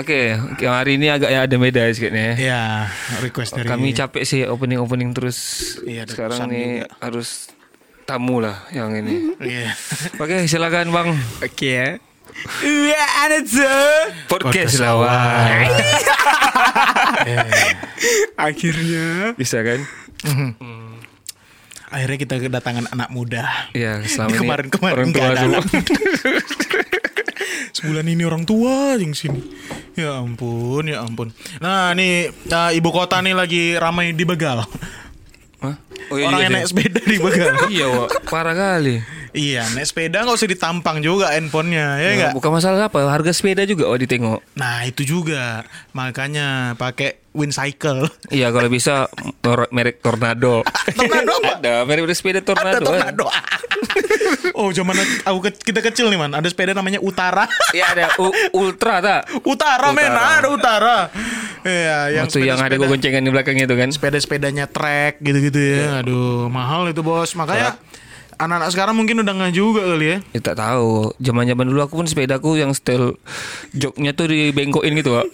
Oke, oke, hari ini agak ya ada beda sedikit nih. ya. Ya, request dari Kami capek sih opening opening terus. Iya, Sekarang nih juga. harus tamu lah yang ini. Iya. Oke, silakan bang. Oke ya. Iya ada tuh. Podcast lawan. Akhirnya. Bisa kan? Akhirnya kita kedatangan anak muda. Iya, selama ini Kemarin-kemarin orang nggak tua dulu. Sebulan ini orang tua yang sini. Ya ampun, ya ampun. Nah, nih nah, ibu kota nih lagi ramai di begal. Hah? Oh iya, orang iya, yang naik sepeda di begal. Iya, Wak. parah kali. iya, naik sepeda nggak usah ditampang juga handphonenya, ya Ya, enggak? bukan masalah apa, harga sepeda juga oh ditengok. Nah, itu juga. Makanya pakai Wincycle. Iya, kalau bisa merek Tornado. Tornado apa? Ada merek sepeda Tornado. Ada kan? tornado. Oh, zaman aku ke- kita kecil nih, Man. Ada sepeda namanya Utara. Iya, ada U- Ultra tak? Utara, men, Utara. ada Utara. Iya, yang Waktu yang ada sepeda-sepeda- goncengan di belakang itu kan. sepeda-sepedanya trek gitu-gitu ya. Aduh, mahal itu, Bos. Makanya anak-anak sekarang mungkin udah nggak juga kali ya. Ya, tak tahu. Zaman-zaman dulu aku pun sepedaku yang style joknya tuh dibengkokin gitu, Wak.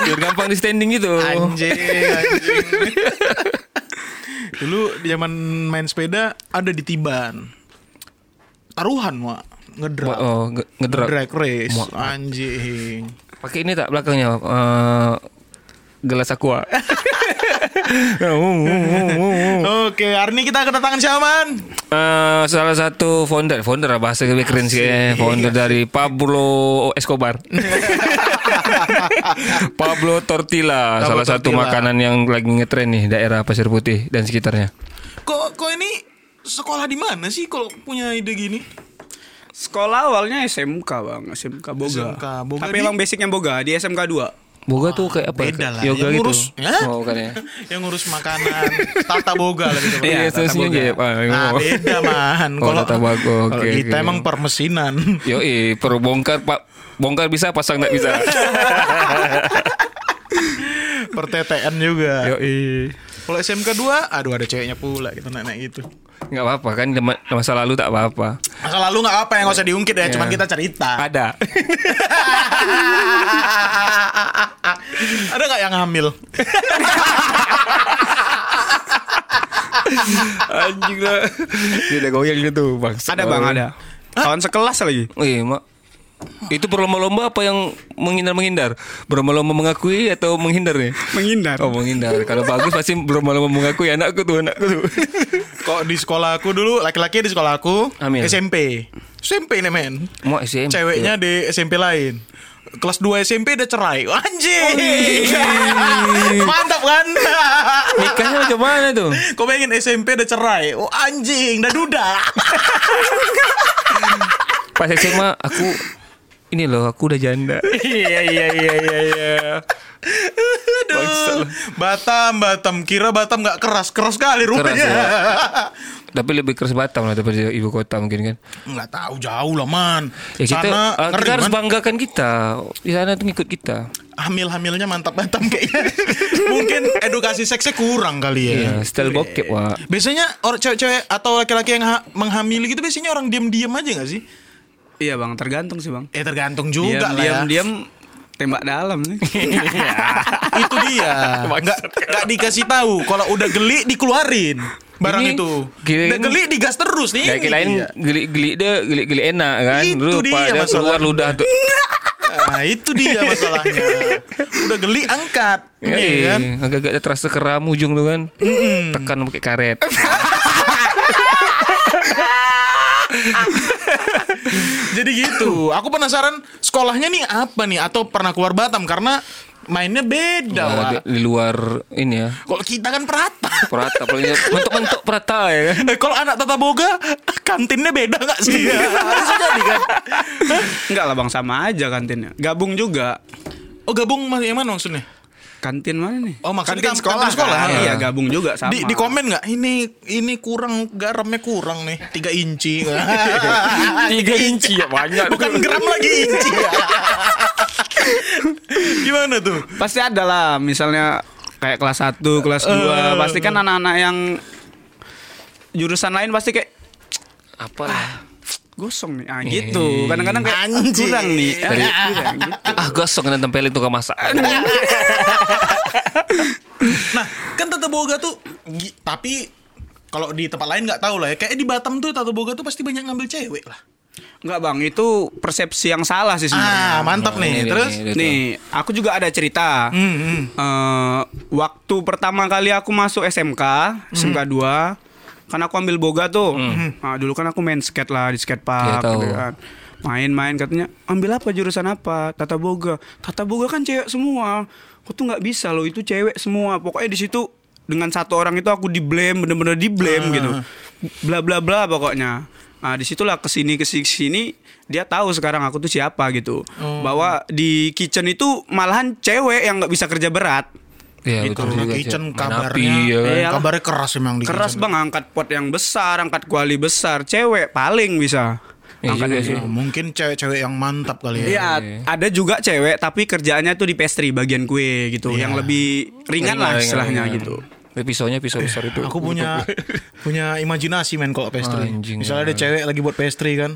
Biar gampang di standing gitu. Anjing, anjing. Dulu zaman main sepeda ada di Tiban. Taruhan, Wak. Ngedrag. Oh, nge- ngedrak. Drag race. Wak. Anjing. Pakai ini tak belakangnya eh, gelas aqua. Oke, hari ini kita kedatangan siapa, Man? Eh, salah satu founder, founder bahasa lebih keren sih, eh. founder dari Pablo Escobar. Pablo Tortilla, Pablo salah satu Tortilla. makanan yang lagi ngetren nih daerah Pasir Putih dan sekitarnya. Kok kok ini sekolah di mana sih kalau punya ide gini? Sekolah awalnya SMK bang, SMK Boga. SMK Boga Tapi di- emang basicnya Boga di SMK 2 Boga tuh kayak apa? Beda lah. Yoga yang gitu. ngurus, Hah? Oh, kan ya. yang ngurus makanan, tata boga lah gitu. Iya, Iya, Tata Boga. Pak. Nah, beda man. Oh, tata boga, kalau oke, kita oke. emang permesinan. Yo, perlu bongkar Pak. Bongkar bisa, pasang nggak bisa. Pertetean juga. Yo, Kalau SMK 2, aduh ada ceweknya pula gitu naik-naik gitu. nggak apa-apa kan masa lalu tak apa-apa. Masa lalu nggak apa yang nggak usah diungkit ya, Iya. cuman kita cerita. Ada. ada nggak yang hamil? Anjing lah. Dia udah goyang gitu, Bang. Ada bang ada. Kawan sekelas lagi. Oh iya, Mak. Itu berlomba-lomba apa yang menghindar-menghindar? Berlomba-lomba mengakui atau menghindar nih? Menghindar. Oh menghindar. Kalau bagus pasti berlomba-lomba mengakui anakku tuh, anakku tuh. Kok di sekolah aku dulu, laki-laki di sekolah aku Hamil. SMP. SMP nih men. Mau SMP. Ceweknya di SMP lain. Kelas 2 SMP udah cerai. Anjing. Mantap kan? Nikahnya macam mana tuh? Kau bayangin SMP udah cerai. Oh anjing, udah duda. Pas SMA aku ini loh, aku udah janda. Iya iya iya iya iya. Aduh, Batam, Batam. Kira Batam nggak keras, keras sekali rupanya. ya. Tapi lebih keras Batam lah daripada ibu kota mungkin kan. Nggak tahu jauh lah man. Ya kita, Sana ngeri, kita harus Man. banggakan kita. Di sana tuh ngikut kita. Hamil-hamilnya mantap Batam kayaknya. Mungkin edukasi seksnya kurang kali ya. Iya, style bokep wah. Biasanya orang cewek-cewek atau laki-laki yang ha- menghamili gitu biasanya orang diam-diam aja gak sih? Iya bang, tergantung sih bang. Eh tergantung juga Diam, lah diam, ya. diam, tembak dalam nih. itu dia. Nggak, nggak dikasih tahu. Kalau udah geli dikeluarin barang Ini itu. Udah geli digas terus nih. Ya kirain Iya. geli-geli deh, geli-geli enak kan. Itu Lu dia pada masalahnya. keluar ludah tuh. Nah, itu dia masalahnya. Udah geli angkat. Ya, Iya kan? agak-agak terasa keram ujung tuh kan. Tekan pakai karet. Jadi gitu. Aku penasaran sekolahnya nih apa nih atau pernah keluar Batam karena mainnya beda. Nah, Wak. di, di luar ini ya. Kalau kita kan perata. Perata paling mentok-mentok perata ya kan. Eh, kalau anak tata boga kantinnya beda nggak sih? Bisa jadi kan? Enggak lah bang, sama aja kantinnya. Gabung juga. Oh gabung mas- yang mana maksudnya? Kantin mana nih? Oh, maksudnya kantin kan- sekolah. kantin sekolah. kan? Ah. Iya, gabung juga sama. Di, di komen nggak? Ini ini kurang garamnya kurang nih tiga inci. Tiga inci ya banyak. Bukan gram lagi inci. Gimana tuh? Pasti ada lah, misalnya kayak kelas 1, kelas 2, Eh. pasti kan anak-anak yang jurusan lain pasti kayak Apa lah? Gosong nih. Ah gitu. Kadang-kadang kayak ah, Anjing. kurang nih. Ah, Dari- kurang gitu. Ah gosong dan tempelin tukang masak. Nah, kan Tata Boga tuh tapi kalau di tempat lain nggak tahu lah ya. Kayak di Batam tuh Tata Boga tuh pasti banyak ngambil cewek lah. Enggak bang, itu persepsi yang salah sih sebenarnya. Ah, mantap Oh, nih. ini, Terus ini, ini. Nih, aku juga ada cerita. Hmm, hmm. Eh, waktu pertama kali aku masuk SMK, SMK 2, kan aku ambil boga tuh. Nah, dulu kan aku main skate lah di skate Iya, park tahu. gitu kan. Main-main katanya, ambil apa jurusan apa? Tata boga. Tata boga kan cewek semua. Aku tuh nggak bisa loh, itu cewek semua. Pokoknya di situ dengan satu orang itu aku di blame, bener-bener di blame gitu. Bla bla bla pokoknya. Nah, di situlah ke sini ke sini ke sini dia tahu sekarang aku tuh siapa gitu. Bahwa di kitchen itu malahan cewek yang nggak bisa kerja berat. Iya Itu betul karena kitchen kabarnya api, ya kan? Iya. kabarnya keras emang di Keras kitchen. bang angkat pot yang besar, angkat kuali besar, cewek paling bisa. Iya Angkat juga sih. Nah, mungkin cewek-cewek yang mantap kali ya. Iya, ada juga cewek tapi kerjaannya tuh di pastry bagian kue gitu, Iya. yang lebih ringan, lah istilahnya ringan. gitu. Pisaunya pisau besar itu. Aku punya punya imajinasi men kalau pastry. Anjing, Misalnya ya. ada cewek lagi buat pastry kan.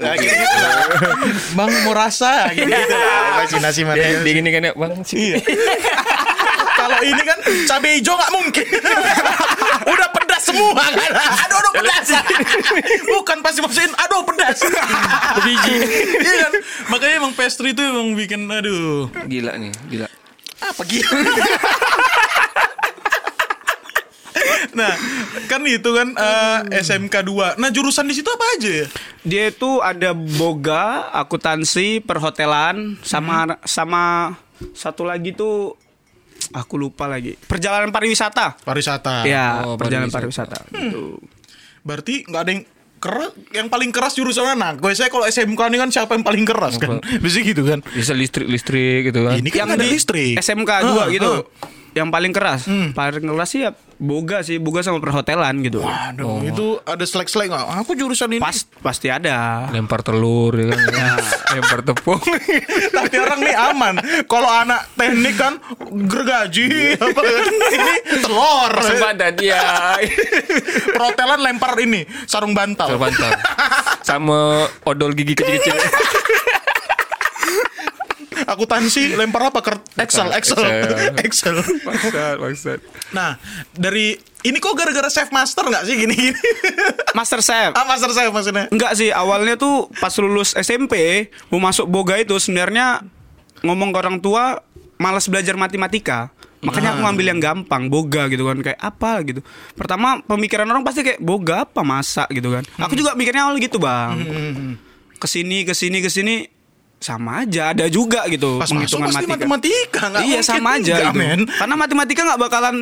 Nah, gitu, gitu. Bang mau rasa gitu, gitu lah. Imajinasi mana Dia, dia gini kan ya bang. Kalau ini kan cabai hijau nggak mungkin. Udah pedas semua kan. Aduh, aduh pedas. Bukan pasti masukin aduh pedas. Biji. Iya kan? Makanya emang pastry itu emang bikin aduh. Gila nih, gila. Apa gitu? nah, kan itu kan eh, SMK 2. Nah, jurusan di situ apa aja ya? Dia itu ada boga, akuntansi, perhotelan, sama sama satu lagi tuh aku lupa lagi. Perjalanan pariwisata. Pariwisata. Iya, Oh, perjalanan pariwisata. pariwisata. Gitu. Berarti nggak ada yang keras yang paling keras jurusan mana? Gue saya kalau SMK ini kan siapa yang paling keras kan? Bisa gitu kan? Bisa listrik-listrik gitu kan. Ini kan nggak ada listrik. SMK Ah, 2 gitu. ah. Yang paling keras. Paling keras sih ya boga sih, boga sama perhotelan gitu. Aduh, itu ada selek-selek nggak? Aku jurusan ini. Pas pasti ada. Lempar telur ya kan. Lempar tepung. Tapi orang nih aman. Kalau anak teknik kan gergaji apa ini telur. Sempadan dia. Perhotelan lempar ini sarung bantal. Terbantal. Sama odol gigi kecil-kecil. Akuntansi lempar apa? Ker- Excel, Excel, Excel. Maksud, maksud. Nah, dari ini kok gara-gara chef master nggak sih gini-gini? Master Chef. ah, master chef maksudnya. Enggak sih, awalnya tuh pas lulus SMP, mau masuk boga itu sebenarnya ngomong ke orang tua malas belajar matematika. Makanya aku ngambil yang gampang, boga gitu kan kayak apa gitu. Pertama pemikiran orang pasti kayak boga apa masak gitu kan. Aku juga mikirnya awal gitu, Bang. Ke sini ke sini ke sini sama aja ada juga gitu Pas masuk pasti matematika, nggak iya sama aja enggak, gitu. men. Karena matematika nggak bakalan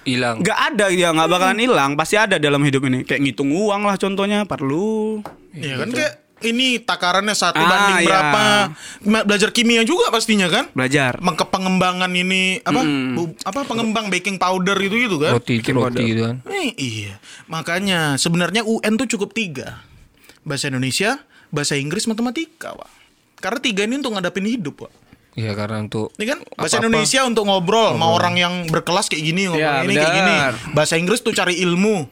Hilang. nggak ada ya nggak bakalan hilang pasti ada dalam hidup ini kayak ngitung uang lah contohnya perlu Iya kan kayak ini takarannya satu Ah, banding iya. berapa. Belajar kimia juga pastinya kan? belajar Mengke pengembangan ini apa? bu- apa pengembang baking powder itu gitu kan? Roti roti gitu kan. Eh, iya. Makanya sebenarnya UN tuh cukup tiga. Bahasa Indonesia, bahasa Inggris, matematika, Wak. Karena tiga ini untuk ngadapin hidup, Wak. Iya karena untuk Ini kan bahasa apa-apa. Indonesia untuk ngobrol sama orang yang berkelas kayak gini, ngomong Iya, ini kayak gini. Bahasa Inggris tuh cari ilmu.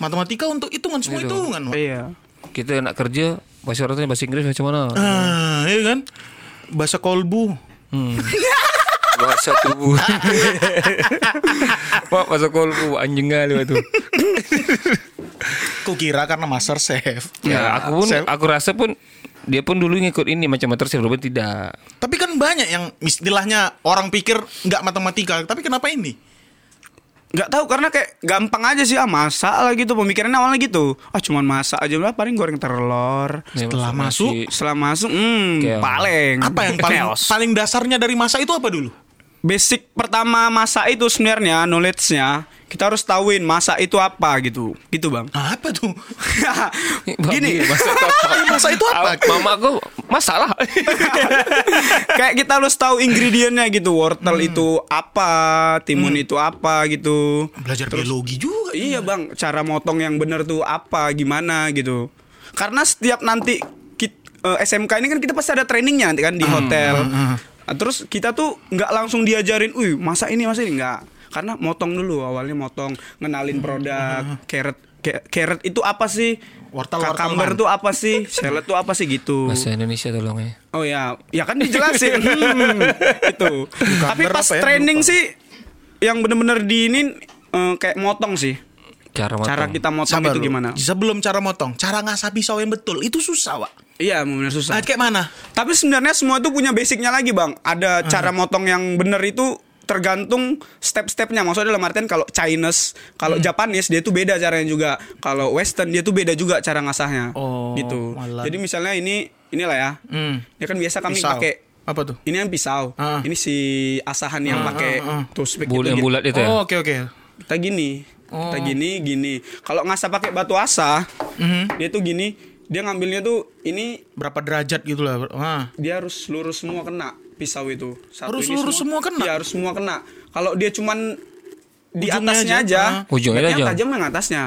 Matematika untuk hitungan semua hitungan, Wak. iya kita enak kerja bahasa orangnya bahasa Inggris macam mana? Ah, iya kan? Bahasa kolbu. Bahasa tubuh. Pak bahasa kolbu anjing kali waktu. Kukira karena master chef. Ya, aku pun Chef. aku rasa pun dia pun dulu ngikut ini macam master chef Ruben tidak. Tapi kan banyak yang istilahnya orang pikir nggak matematika, tapi kenapa ini? nggak tahu karena kayak gampang aja sih ah masak lah gitu pemikirannya awalnya gitu ah cuman masak aja lah paling goreng telur Ya, Setelah masuk- masuk, setelah masuk hmm paling apa yang paling paling dasarnya dari masa itu apa dulu? Basic pertama masak itu sebenarnya knowledge-nya kita harus tahuin masak itu apa gitu gitu bang Ah, Apa tuh? gini masak apa? Masa itu apa? Mama aku masalah. kayak kita harus tahu ingredientnya gitu wortel itu apa timun itu apa gitu Belajar biologi juga. Iya bang, cara motong yang bener tuh apa, gimana gitu. Karena setiap nanti kit- eh, SMK ini kan kita pasti ada trainingnya nanti kan di hotel. Nah, terus kita tuh nggak langsung diajarin, wih masa ini masa ini nggak. Karena motong dulu awalnya motong, ngenalin produk, carrot Ca- carrot itu apa sih? Wortel, wortel, itu apa sih? Salad itu apa sih gitu. Bahasa Indonesia tolong ya. Oh ya, ya kan dijelasin. Hmm, itu. Tapi pas ya? training Lupa. sih yang bener-bener di ini eh, kayak motong sih. Cara Cara motong. kita motong Sabar itu gimana? Sebelum cara motong, cara ngasah pisau yang betul itu susah, Wak. Iya, benar susah. Ah, kayak mana? Tapi sebenarnya semua itu punya basicnya lagi, Bang. Ada cara motong yang bener itu tergantung step-stepnya. Maksudnya dalam artian kalau Chinese, kalau Japanese dia tuh beda caranya juga. Kalau Western dia tuh beda juga cara ngasahnya. Oh, gitu. malah. Jadi misalnya ini inilah ya. Hmm. Ya kan biasa kami Pisau. pakai Apa tuh? ini yang pisau. Ah. Ini si asahan yang pakai toothpick Bul- itu yang gitu. bulat itu ya. Oh, oke oke. Kita gini. Kita gini, gini. Kalau ngasah pakai batu asah, dia tuh gini, dia ngambilnya tuh ini Berapa derajat gitu lah. Ah. dia harus lurus semua kena pisau itu. Satu Harus ini lurus semua kena? Iya, harus semua kena. Kalau dia cuman di Ujungnya atasnya aja? aja, Ah. Ujungnya aja. tajam yang atasnya.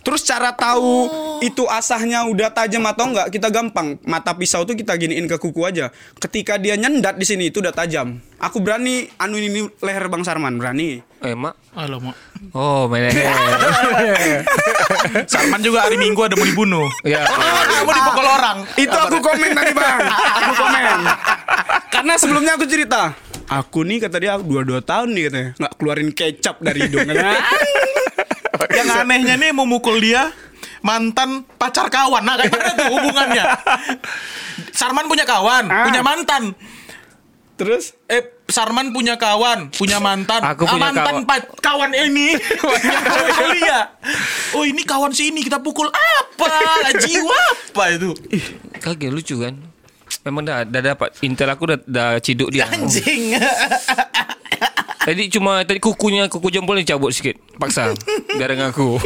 Terus cara tahu itu asahnya udah tajam atau enggak kita gampang. Mata pisau tuh kita giniin ke kuku aja. Ketika dia nyendat di sini itu udah tajam. Aku berani anu ini leher Bang Sarman, berani. Eh, Mak. Alamak. Oh, main Sarman juga hari Minggu ada mau dibunuh. Ya. mau dipukul orang. Itu aku komen tadi bang Aku komen Karena sebelumnya aku cerita Aku nih kata dia dua dua tahun nih katanya nggak keluarin kecap dari hidung Katanya, Yang anehnya nih mau mukul dia mantan pacar kawan. Nah, kayak mana tuh hubungannya? Sarman punya kawan, Ah. punya mantan. Terus Eh, Sarman punya kawan, punya mantan. Aku Ah, punya mantan kawan. pa- kawan ini. Dia. Oh, ini kawan si ini kita pukul apa? Jiwa apa itu? Kaget lucu kan? Memang dah, dah dapat Intel aku dah, dah ciduk dia. Anjing. Tadi cuma tadi kukunya kuku jempol ni cabut sikit. Paksa. Biar dengan aku.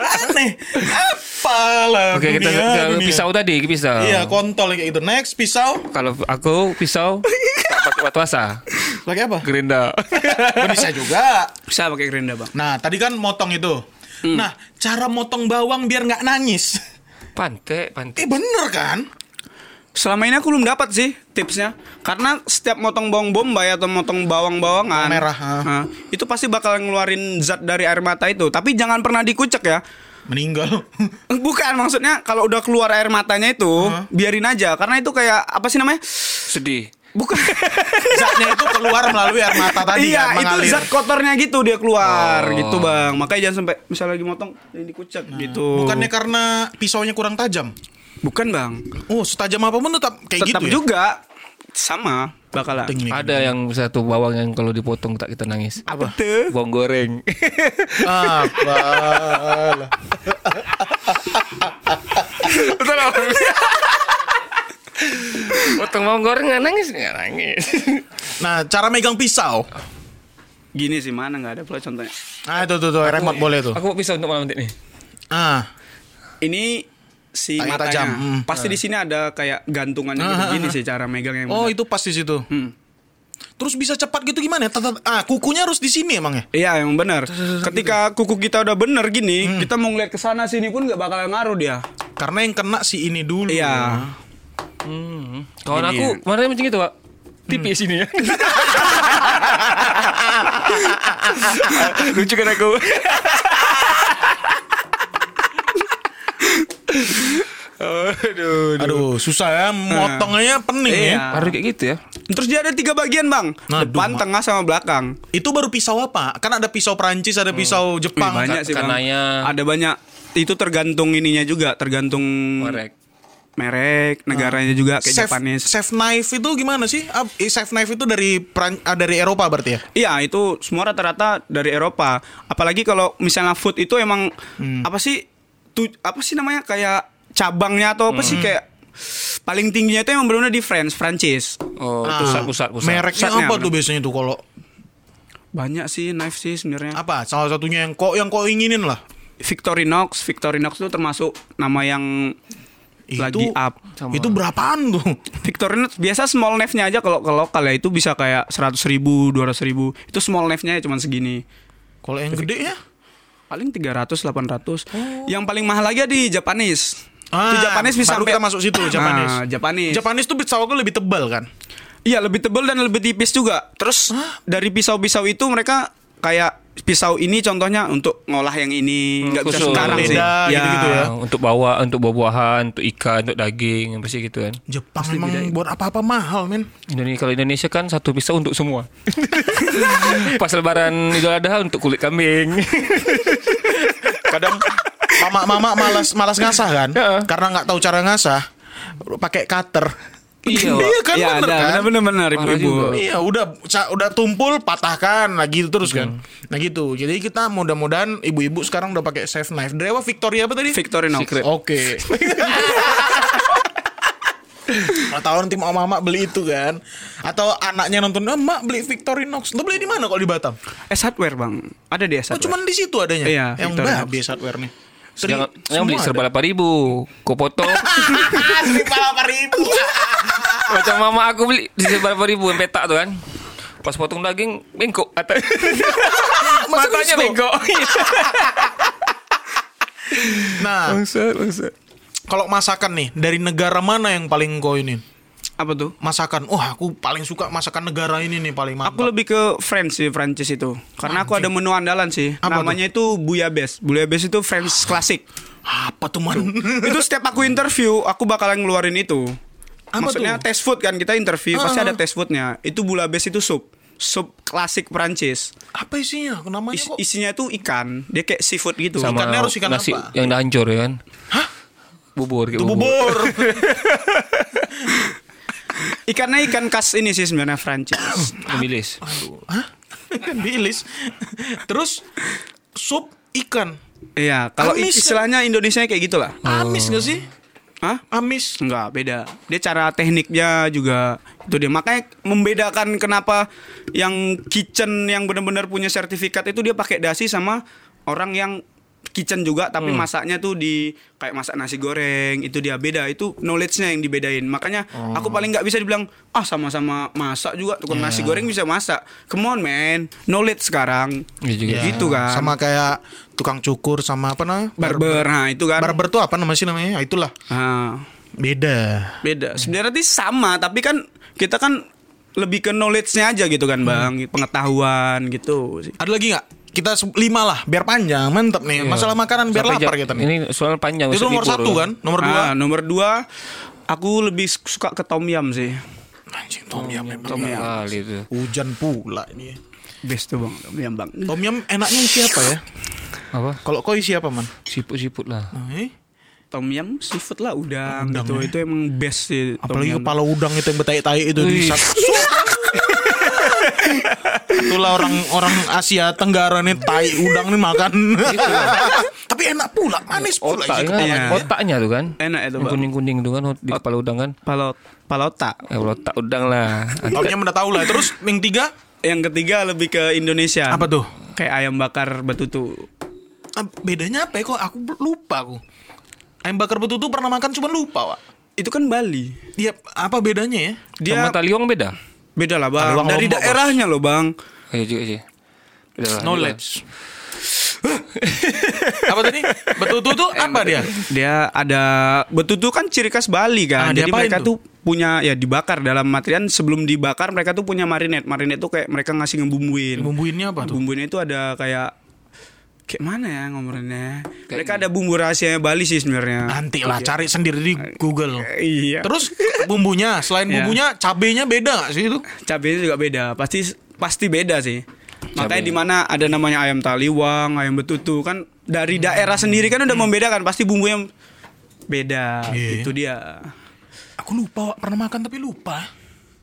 Aneh. Apalah Okey kita dunia, ke dunia. pisau tadi, ke pisau. Iya, kontol kayak gitu. Next, pisau. Kalau aku pisau tak pakai batu asa. Lagi apa? Gerinda. Bisa juga. bisa pakai gerinda bang Nah, tadi kan motong itu. Nah, cara motong bawang biar nggak nangis. Pantek, pantek. Eh, bener kan? Selama ini aku belum dapat sih tipsnya Karena setiap motong bawang bombay atau motong bawang-bawangan Merah, ah. ah, Itu pasti bakal ngeluarin zat dari air mata itu Tapi jangan pernah dikucek ya Meninggal. Bukan maksudnya kalau udah keluar air matanya itu Biarin aja Karena itu kayak apa sih namanya Sedih. Bukan Zatnya itu keluar melalui air mata tadi iya, kan, itu zat kotornya gitu dia keluar Oh. gitu bang. Makanya jangan sampai misalnya lagi motong ini dikucek gitu. Bukannya karena pisaunya kurang tajam. Bukan bang. Oh, setajam apa pun tetap kayak Tetap gitu ya? juga sama bakalan. Ada yang satu bawang yang kalau dipotong tak kita nangis. Apa tuh? Bawang goreng. Apalah. Betul Potong bawang goreng nggak nangis nggak nangis. Nah, cara megang pisau. Gini sih mana nggak ada pula contohnya. Ah, itu tuh, tuh remote boleh tuh. Aku mau pisau untuk malam nanti nih. Ah, Ini si Tanya matanya. tajam. Hmm. Pasti di sini ada kayak gantungannya gitu. Ah, Gini ah, sih cara megang yang oh itu pas di situ. Hmm. Terus bisa cepat gitu gimana? ya? Ah, kukunya harus di sini emang ya? Iya yang benar. Ketika kuku kita udah bener gini, Hmm. kita mau ngeliat ke sana sini pun nggak bakal ngaruh dia. Karena yang kena si ini dulu. Iya. Kawan Gini aku ya. kemarin macam gitu pak. Tipis sini ya. Lucu kan aku. Aduh, Aduh, susah ya. Motongnya pening ya. Iya. Harus kayak gitu ya. Terus dia ada tiga bagian bang, Aduh, depan, Mak. tengah, sama belakang. Itu baru pisau apa? Kan ada pisau Perancis, ada pisau Jepang. Wih, banyak sih bang. kanaya. Ada banyak. Itu tergantung ininya juga, tergantung Korek. merek, negaranya juga kayak Chef, Japanese. chef knife itu gimana sih? Ah, eh, Chef knife itu dari Peran- ah, dari Eropa berarti ya? Iya itu semua rata-rata dari Eropa. Apalagi kalau misalnya food itu emang Hmm. apa sih? Tu, apa sih namanya kayak cabangnya atau apa sih kayak paling tingginya itu emang benar di France, Prancis. Oh, Ah, pusat, pusat, pusat. Mereknya Pusatnya, apa bener. tuh biasanya tuh kalau Banyak sih knife sih sebenarnya. apa? Salah satunya yang kok yang kok inginin lah. Victorinox, Victorinox itu termasuk nama yang lagi up. Sama. Itu berapaan tuh? Victorinox biasa small knife-nya aja kalau ke lokal ya itu bisa kayak 100 ribu, 200 ribu. Itu small knife-nya ya cuma segini. Kalau yang gede ya? Paling 300, 800. Yang paling mahal lagi di Japanese. Ah, itu Japanese bisa baru sampai kita masuk situ, Japanese. Ah, Japanese. Japanese tuh pisau tuh lebih tebal kan? Iya lebih tebal dan lebih tipis juga. Terus dari pisau-pisau itu mereka kayak pisau ini contohnya untuk ngolah yang ini nggak bisa khusus. sekarang sih. Beda gitu-gitu ya. Untuk bawa untuk buah-buahan, untuk ikan, untuk daging, pasti gitu kan. Jepang memang buat apa-apa mahal men. Indonesia kalau Indonesia kan satu pisau untuk semua. Pas lebaran Idul Adha untuk kulit kambing. Kadang mama-mama malas malas ngasah kan? Heeh. Karena nggak tahu cara ngasah, pakai cutter. Iya, iya kan Iya bener ada kan? benar-benar Parah ibu-ibu. juga. Iya udah ca- udah tumpul patahkan nah gitu terus kan. Nah gitu. Jadi kita mudah-mudahan ibu-ibu sekarang udah pakai chef knife. Dari apa Victoria apa tadi? Victorinox. Secret. Oke. Nggak tahu nanti mau mama beli itu kan Atau anaknya nonton oh, Mak beli Victorinox Lo beli di mana kalau di Batam? S hardware bang. Ada di S Oh hardware. cuman di situ adanya Iya, Yang Victorinox. babi hardware nih Jangan, jangan beli serba delapan ribu. Kau potong. Seribu delapan ribu Macam mama aku beli di delapan ribu yang petak tuh kan. Pas potong daging bengkok atau matanya bengkok? Nah Bangsat, bangsat. kalau masakan nih Dari negara mana yang paling kau ini? Apa tuh? Masakan Wah aku paling suka masakan negara ini nih Paling mantap Aku lebih ke French sih, Prancis itu. Karena aku ada menu andalan sih. Apa Namanya itu Bouillabaisse. Bouillabaisse itu French klasik. Apa tuh man? itu setiap aku interview, aku bakalan ngeluarin itu. Apa Maksudnya tuh? test food kan kita interview, pasti Ah. ada test foodnya. Itu Bouillabaisse itu sup. Sup klasik Prancis. Apa isinya? Namanya Is- kok isinya itu ikan. Dia kayak seafood gitu. Sama Ikannya harus ikan nasi apa? yang udah hancur ya kan. Hah? Bubur kayak Itu bubur Ikannya ikan khas ini sih sebenarnya Prancis. Pemilis. Hah? Ikan bilis Terus Sup ikan Iya, kalau Amis. istilahnya Indonesia kayak gitulah. Amis gak sih? Hah? Amis Enggak, beda. Dia cara tekniknya juga itu dia. Makanya membedakan kenapa yang kitchen yang benar-benar punya sertifikat itu dia pakai dasi sama orang yang kitchen juga tapi masaknya tuh di kayak masak nasi goreng itu dia beda itu knowledge-nya yang dibedain. Makanya aku paling nggak bisa dibilang ah sama-sama masak juga tukang nasi goreng bisa masak. Come on man. Knowledge sekarang. Iya juga. gitu kan. Sama kayak Tukang cukur sama apa nah? barber nah itu kan. Barber tuh apa namanya sih namanya? Ah, itulah. Nah, Beda. Beda. Sebenarnya sih sama tapi kan kita kan lebih ke knowledge-nya aja gitu kan bang. Pengetahuan gitu sih. Ada lagi nggak? Kita lima lah Biar panjang Mantep nih Masalah makanan biar Sampai lapar kita nih Ini soal panjang. Itu nomor libur satu kan? Nomor dua Ah, nomor dua aku lebih suka ke tom yum sih Anjing Tom Yum memang tom Kali itu. Hujan pula ini best tuh bang tom yum bang Tom Yum enaknya isi apa ya? Apa? Kalau kau isi apa man? Siput-siput lah. Nah, eh? tom yum seafood lah udang, Udang gitu ya. itu emang best sih Apalagi kepala udang itu yang betai-tai itu di Itulah orang orang Asia Tenggara nih tai udang nih makan. Tapi enak pula, manis pula isi Otaknya, kepalanya. Iya. otaknya tuh kan. enak itu kuning-kuning tuh kan di kepala udang kan. palot palota Eh otak udang lah. Taunya udah tahu lah. Terus yang tiga yang ketiga lebih ke Indonesia apa tuh? kayak ayam bakar betutu Ah, Bedanya apa ya kok? Aku lupa aku. Ayam bakar betutu pernah makan cuma lupa, Wak. itu kan Bali Dia apa bedanya ya? dia Sama taliwang beda. Beda lah bang Taliwang dari Lombok, Bos. daerahnya loh bang Iya juga sih. Beda Knowledge. apa tadi? Betutu tuh apa dia? dia ada betutu kan ciri khas Bali Ah, kan jadi diapain mereka tuh? tuh? punya ya dibakar dalam materian sebelum dibakar mereka tuh punya marinade marinade tuh kayak mereka ngasih ngebumbuin Bumbuinnya apa tuh? bumbuinnya itu ada kayak kayak mana ya ngomongnya mereka ada bumbu rahasianya Bali sih sebenarnya Nanti lah cari sendiri di Google. iya Terus bumbunya, selain Iya. bumbunya, cabenya beda gak sih itu? cabenya juga beda pasti pasti beda sih makanya di mana ada namanya ayam taliwang ayam betutu kan dari daerah sendiri kan udah membedakan pasti bumbunya beda Iya. itu dia Aku lupa, pernah makan tapi lupa.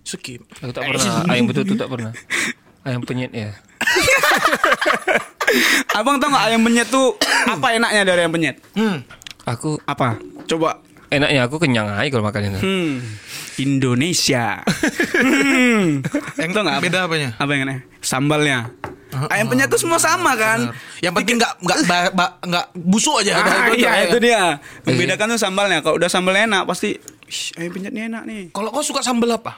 Skip. Aku tak pernah. Ayam betul tuh tak pernah. Ayam penyet ya. abang tau nggak ayam penyet tuh apa enaknya dari ayam penyet Hmm. Aku apa coba enaknya aku kenyang aja kalau makan itu. hmm Indonesia hmm. Yang Tau nggak apa? beda apanya? apa yang aneh sambalnya ayam penyet tuh semua sama kan Yang penting nggak nggak nggak busuk aja. Ah, Itu iya ya. itu dia membedakan tuh sambalnya kalau udah sambalnya enak pasti "Ih, ayam penyetnya enak nih Kalau kau suka sambal apa?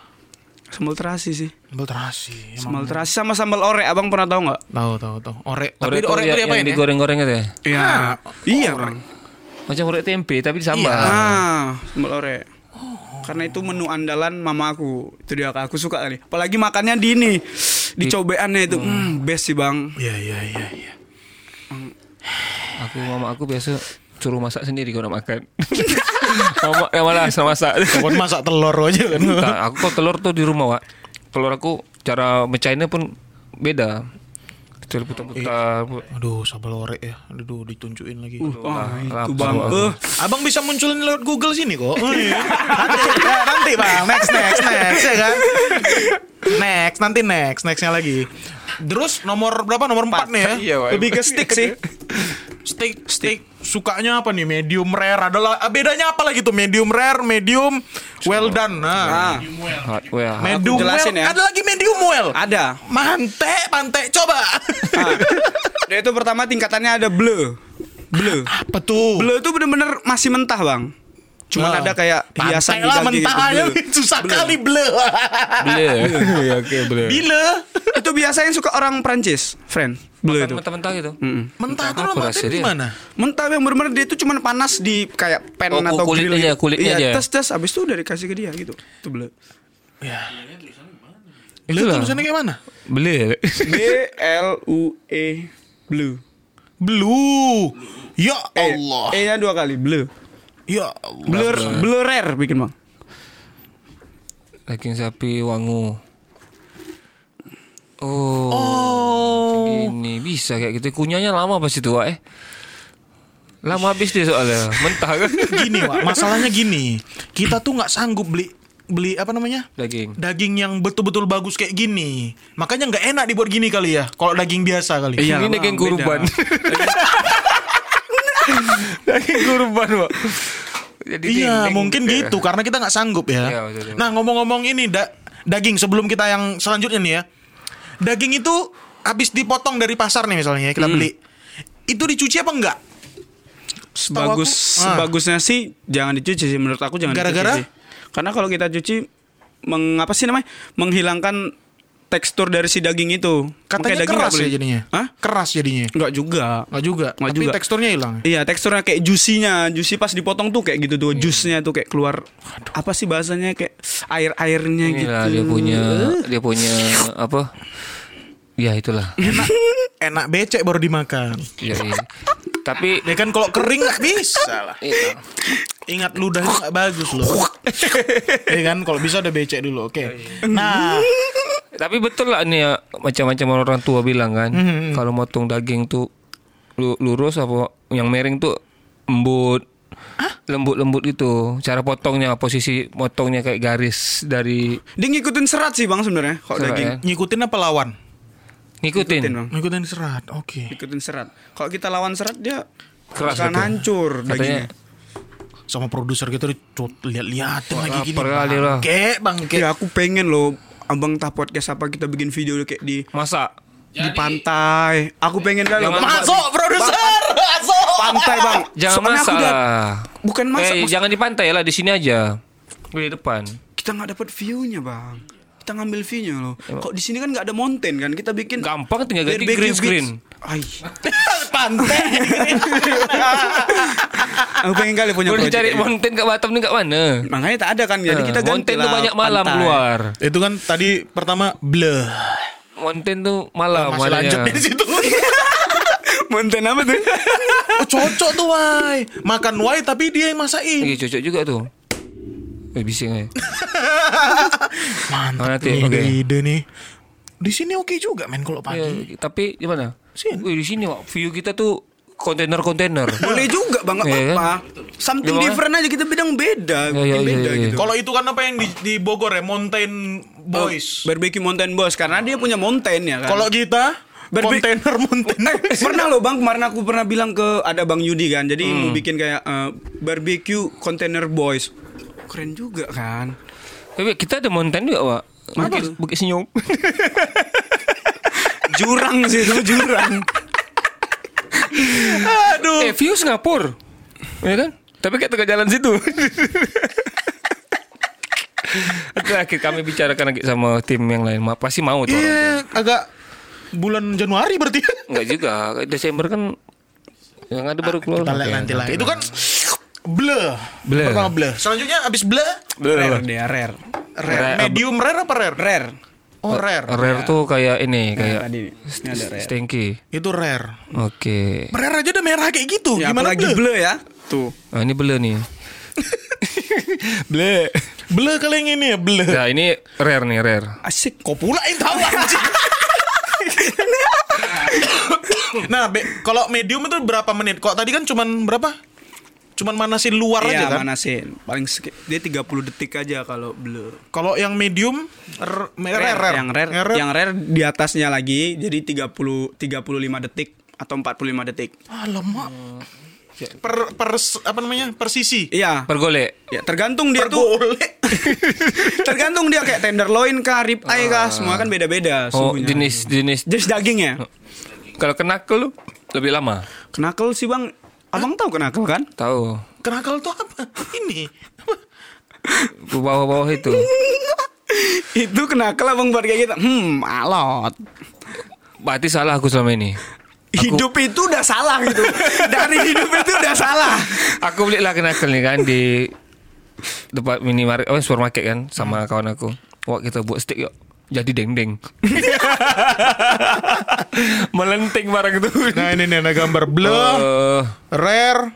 Sambal terasi sih Sambal terasi. sambal terasi sama sambal orek abang pernah tahu nggak Tahu tahu tahu. Orek. Orek Tapi orek yang, itu apa yang ya? digoreng-goreng itu ya. iya iya bang Macam orek tempe tapi di sambal. ah sambal orek Karena itu menu andalan mama aku. Itu dia Kak. aku suka kali. Apalagi makannya di ini. Di cobeannya itu. Hmm, best sih, Bang. Iya iya iya iya. Aku mama aku biasa suruh masak sendiri kalau nak makan. mama yang malas nak masak. Kapan masak telur aja kan. Nah, aku kok telur tuh di rumah, Wak. Telur aku cara mecahinnya pun beda. Kecil putar-putar. Aduh, sabar lorek ya. Aduh, ditunjukin lagi. Wah, itu lapar, Bang. Bang. Eh, Abang bisa munculin lewat Google sini kok. Oh, iya. nanti, ya, nanti bang, next next next ya kan. Next, nanti next, nextnya lagi. Terus nomor berapa? Nomor 4 nih ya. Iya. Lebih ke stick sih. Steak, steak sukanya apa nih? Medium rare adalah ah, bedanya apa lagi tuh? Medium rare, medium well done. Nah, Nah, Hot, well, medium well. jelasin ya. Ada lagi medium well. ada. Mante, mante, coba. Ah. Dia itu pertama tingkatannya ada bleu. Bleu. apa tuh? Bleu itu bener-bener masih mentah, Bang. Cuman Nah, ada kayak hiasan di lah mentah gitu, aja bleu. susah kali ble. Beli. Iya, oke, beli. Bila itu biasa yang suka orang Prancis, friend. Bleu itu. Mentah-mentah gitu. Mm-mm. mentah rasa makan dia? gimana? Mentah yang bener-bener dia itu cuman panas di kayak pen Oh, atau kulit grill aja, gitu. kulitnya iya, aja. tes tes abis itu udah dikasih ke dia gitu. Itu bleu. Ya. Itu tulisannya kayak mana? Beli. B L U E blue. Blue. Ya E, Allah. E-nya dua kali bleu. Ya Allah. Blur blur rare bikin bang. Daging sapi wangu. Oh, Oh. ini bisa kayak gitu. Kunyahnya lama pas itu, Wak, eh. Lama habis dia soalnya. Mentah kan? Gini, Wak. Masalahnya gini. Kita tuh nggak sanggup beli beli apa namanya? Daging. Daging yang betul-betul bagus kayak gini. Makanya nggak enak dibuat gini kali ya. Kalau daging biasa kali. Iya, ini Bang, daging kurban. daging kurban, Wak. Jadi Iya, mungkin Iya. gitu karena kita nggak sanggup Iya, ya. betul, betul. Nah, ngomong-ngomong ini da- daging sebelum kita yang selanjutnya nih ya. Daging itu habis dipotong dari pasar nih misalnya kita Hmm. beli. Itu dicuci apa enggak? Sebagus aku- ah. sebagusnya sih jangan dicuci sih menurut aku jangan Gara-gara? dicuci. sih. Karena kalau kita cuci mengapa sih namanya? Menghilangkan tekstur dari si daging itu. Katanya Makanya daging keras ya jadinya. Hah? Keras jadinya. Enggak juga. Enggak juga. Nggak Tapi juga. teksturnya hilang. Iya teksturnya kayak juicy-nya Juicy pas dipotong tuh kayak gitu tuh Juice-nya tuh kayak keluar Apa sih bahasanya Kayak air-airnya gitu Inilah dia punya dia punya apa? Ya itulah. Enak becek baru dimakan. Ya, iya. Tapi Ya kan kalau kering nggak bisa lah. Iya. Ingat ludahnya nggak bagus loh. ya kan kalau bisa udah becek dulu. Oke. Nah, Tapi betul lah nih ya macam-macam orang tua bilang kan, Hmm, kalau motong daging tuh lu- lurus apa yang miring tuh lembut. Lembut-lembut gitu. Cara potongnya, posisi potongnya kayak garis dari Dia ngikutin serat sih bang sebenarnya Kalau Serat, daging ya? ngikutin apa lawan? ngikutin. Ngikutin bang Ngikutin serat. Oke. Ikutin serat Kalau kita lawan serat dia Keras akan betul. hancur Katanya dagingnya Sama produser kita dicut lihat-lihatin lagi gini. Bangke, bangke. Ya aku pengen loh Abang tak podcast apa kita bikin video kayak di masak. di pantai. Aku pengen kali. Jangan Bang. Masuk produser. Masuk. pantai bang. Jangan Soalnya aku masak udah-. Bukan masak. Eh, mas- jangan di pantai lah, di sini aja. Di depan. Kita nggak dapat view-nya bang. Kita ngambil view-nya loh. Kok di sini kan nggak ada mountain kan? Kita bikin Gampang tinggal ganti green screen. Ay, Pantai. aku pengen kali punya Boleh project cari kayak mountain kat Batam ni kat mana? gitu. Makanya tak ada kan. Jadi Eh, kita ganti mountain lah tu banyak malam pantai. keluar. Itu kan tadi pertama bleh. Mountain tu malam Masih lanjut di situ. Mountain apa tuh? Oh, cocok tuh wai. Makan wai tapi dia yang masakin. Eh, cocok juga tu. Eh, bising eh. Mantap nanti, nih oke. ide-ide nih. Di sini oke juga men kalau pagi. Ya, tapi di mana? Sini. Wih, di sini Wak. view kita tuh kontainer-kontainer. Boleh juga bang, nggak Iya, apa-apa. Something Gimana? different aja kita bidang beda, bikin iya, beda iya, iya. gitu. Kalau itu kan apa yang di, di Bogor ya, Mountain Boys. Barbecue Mountain Boss karena dia punya mountain ya kan. Kalau kita Berbe- kontainer mountain. pernah loh bang kemarin aku pernah bilang ke ada bang Yudi kan jadi Hmm. mau bikin kayak eh, barbecue container boys keren juga kan Tapi kita ada mountain juga, Wak. Mana Bukit? Bukit Senyum. jurang sih itu jurang Aduh. eh, view Singapura. Ya kan? Tapi kat tengah jalan situ. Terakhir kami bicarakan lagi sama tim yang lain. Pasti mau tuh orang. Iya, agak bulan Januari berarti. Enggak juga. Desember kan yang ada baru keluar. Kita lihat nanti lah. Itu kan bleh. Bleh. Pertama bleh. Selanjutnya abis bleh Rare dia, rare. Rare. Rare. Medium rare apa rare? Rare. Oh rare. Rare tuh kayak ini, Nah, kayak tadi nih. Ini ada rare. stinky. Itu rare. Oke. Rare aja udah merah kayak gitu. Ya, Gimana bleu? bleu ya. Tuh. Nah, ini bele nih. bele. Bleu kali yang ini ya bleu. Nah, ini rare nih, rare. Asik. Kok pula yang tahu anjing? nah, be- kalau medium itu berapa menit? Kok tadi kan cuman berapa? Cuman manasin luar aja Iya, kan? manasin. Paling dia 30 detik aja kalau bleu. Kalau yang medium r- rare, rare, Yang rare, yang rare di atasnya lagi jadi 30 35 detik atau 45 detik. Alamak. Per, per apa namanya? Per sisi. Iya. Pergolek. Ya, tergantung dia Per tuh tergantung dia kayak tenderloin kah, rib eye kah, semua kan beda-beda Oh, suhunya. jenis jenis. jenis daging ya. Kalau kenakel lu lebih lama. Kenakel sih bang, abang tahu kenakel kan? Tahu. Kenakal tuh apa? Ini. Ke bawah-bawah itu. Itu kenakel abang buat kayak gitu. Hmm, alot. Berarti salah aku selama ini. Hidup itu udah salah gitu. Dari hidup itu udah salah. Aku belilah kenakel nih kan di tempat minimarket, oh supermarket kan sama kawan aku. Wah kita buat steak yuk. Jadi deng-deng. Melenting barang itu. Nah, ini nih ada gambar bleu, Eh, rare,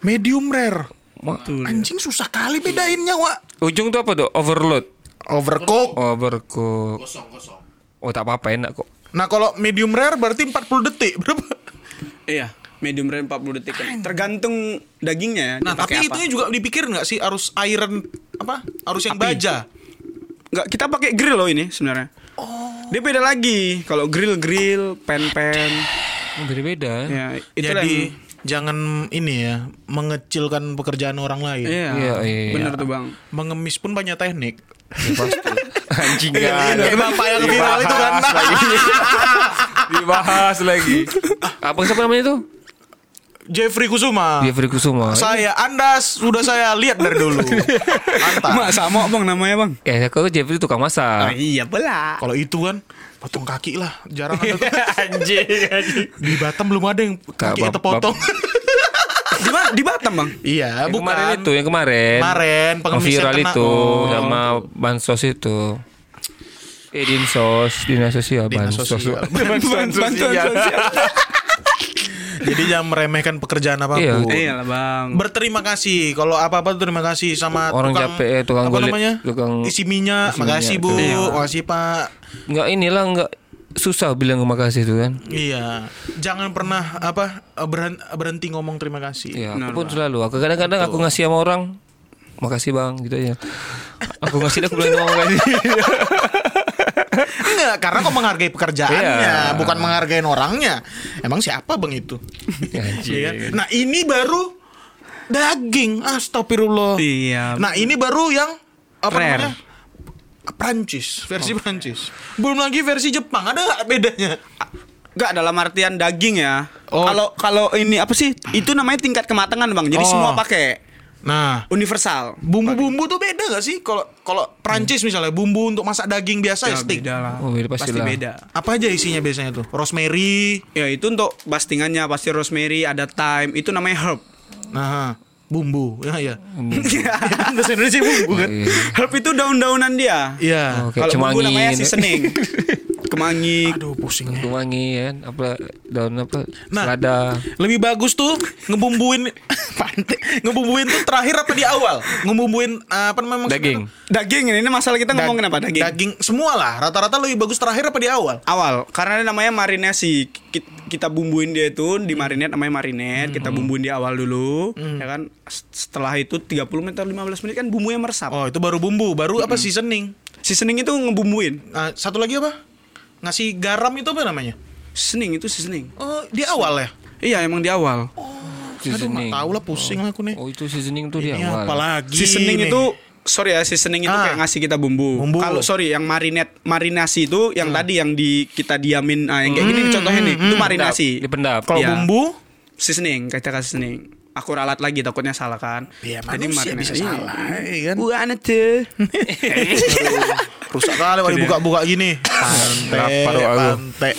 medium rare. ma- Anjing susah kali bedainnya, Wak. ujung tuh apa tuh? Overload. Overcook. Overcook. Oh tak apa-apa enak kok. Nah, kalau medium rare berarti 40 detik. Berapa? Iya, medium rare 40 detik kan. Tergantung dagingnya ya. Nah, tapi apa. itu juga dipikir nggak sih arus iron apa? Arus yang baja. Nggak, kita pakai grill loh ini sebenarnya. Oh. Dia beda lagi. Kalau grill grill, pen pen. Oh, Beda-beda. Ya, itu Jadi jangan ini ya, mengecilkan pekerjaan orang lain. Iya, Iya, iya. bener tuh bang. Mengemis pun banyak teknik. Anjing Iya, kan. kayak bapak yang viral itu kan. Dibahas lagi. Apa siapa namanya itu? Jeffrey Kusuma. Jeffrey Kusuma. Saya Anda sudah saya lihat dari dulu. Mantap. Mak sama bang namanya bang. Ya, aku Jeffrey tukang masak. iya pula. Kalau itu kan potong kaki lah, jarang ada tuh. anjing, anjing. Di Batam belum ada yang kaki itu potong. Di mana? Di Batam bang. iya, Yang bukan. kemarin itu, yang kemarin. Kemarin, pengemis viral kena. itu Oh. sama bansos itu. Eh, dinsos, dinas sosial, Dinas bansos. sosial. Bantuan sosial. Jadi jangan meremehkan pekerjaan apa pun. Iya. Iya lah bang. Berterima kasih kalau apa-apa terima kasih sama Orang tukang, capek ya, tukang apa namanya? tukang isi minyak. isi Makasih minyak, Bu, tuh. Iya. makasih Pak. Enggak inilah enggak susah bilang terima kasih itu kan. Iya, jangan pernah apa berhenti, ngomong terima kasih. Iya, aku pun selalu. Aku kadang-kadang aku ngasih sama orang, makasih bang, gitu aja. Aku ngasih dia aku bilang terima kasih. Enggak, karena kau menghargai pekerjaannya, Iya. bukan menghargai orangnya. Emang siapa bang itu? Anjing. Iya kan? Nah ini baru daging, astagfirullah. Iya. Nah ini baru yang apa Rare. namanya? Prancis, versi Prancis. Belum lagi versi Jepang, ada nggak bedanya? Enggak dalam artian daging ya. Oh. Kalau kalau ini apa sih? Itu namanya tingkat kematangan bang. Jadi Oh. semua pakai Nah, universal. bumbu-bumbu tuh beda gak sih? Kalau kalau Prancis misalnya bumbu untuk masak daging biasa ya, Ya, stick. beda lah. Oh, beda pasti pasti lah. beda. Apa aja isinya biasanya tuh? Rosemary. Ya itu untuk bastingannya pasti rosemary, ada thyme, itu namanya herb. Nah, bumbu. Ya ya. Bahasa Indonesia bumbu kan? Iya. herb itu daun-daunan dia. Iya. Oke. Kayak Kalau bumbu namanya seasoning. Kemangi. Aduh pusingnya. Kemangi kan, apa daun apa? Nah. Selada. Lebih bagus tuh ngebumbuin pantai. Ngebumbuin tuh terakhir apa di awal? Ngebumbuin uh, apa namanya Daging. Daging ini masalah kita Da- ngomongin apa daging? Daging semua lah. Rata-rata lebih bagus terakhir apa di awal? Awal, karena ini namanya marinasi. Ki- Kita bumbuin dia itu di marinate namanya marinate. Kita bumbuin di awal dulu, ya kan. Setelah itu 30 menit atau 15 menit kan bumbunya meresap. Oh itu baru bumbu. Baru apa seasoning? Seasoning itu ngebumbuin. Nah, satu lagi apa? Ngasih garam itu apa namanya? Seasoning itu seasoning. Oh di awal ya? Iya, emang di awal. Aduh Seasoning. nggak tahu lah pusing lah aku nih. Oh itu seasoning tuh di awal. apa lagi? nih? seasoning itu sorry ya, seasoning itu Ah. kayak ngasih kita bumbu. Bumbu. Kalau sorry yang marinate marinasi itu yang tadi yang di kita diamin ah, yang kayak gini nih contohnya nih, itu marinasi. Dipendap. Kalau Iya. bumbu? Seasoning, kita kasih seasoning. Aku ralat lagi takutnya salah kan. Ya manusia bisa salah, ya kan? Bukan itu. Rusak kali kalau dibuka-buka gini. Pantai, pantai.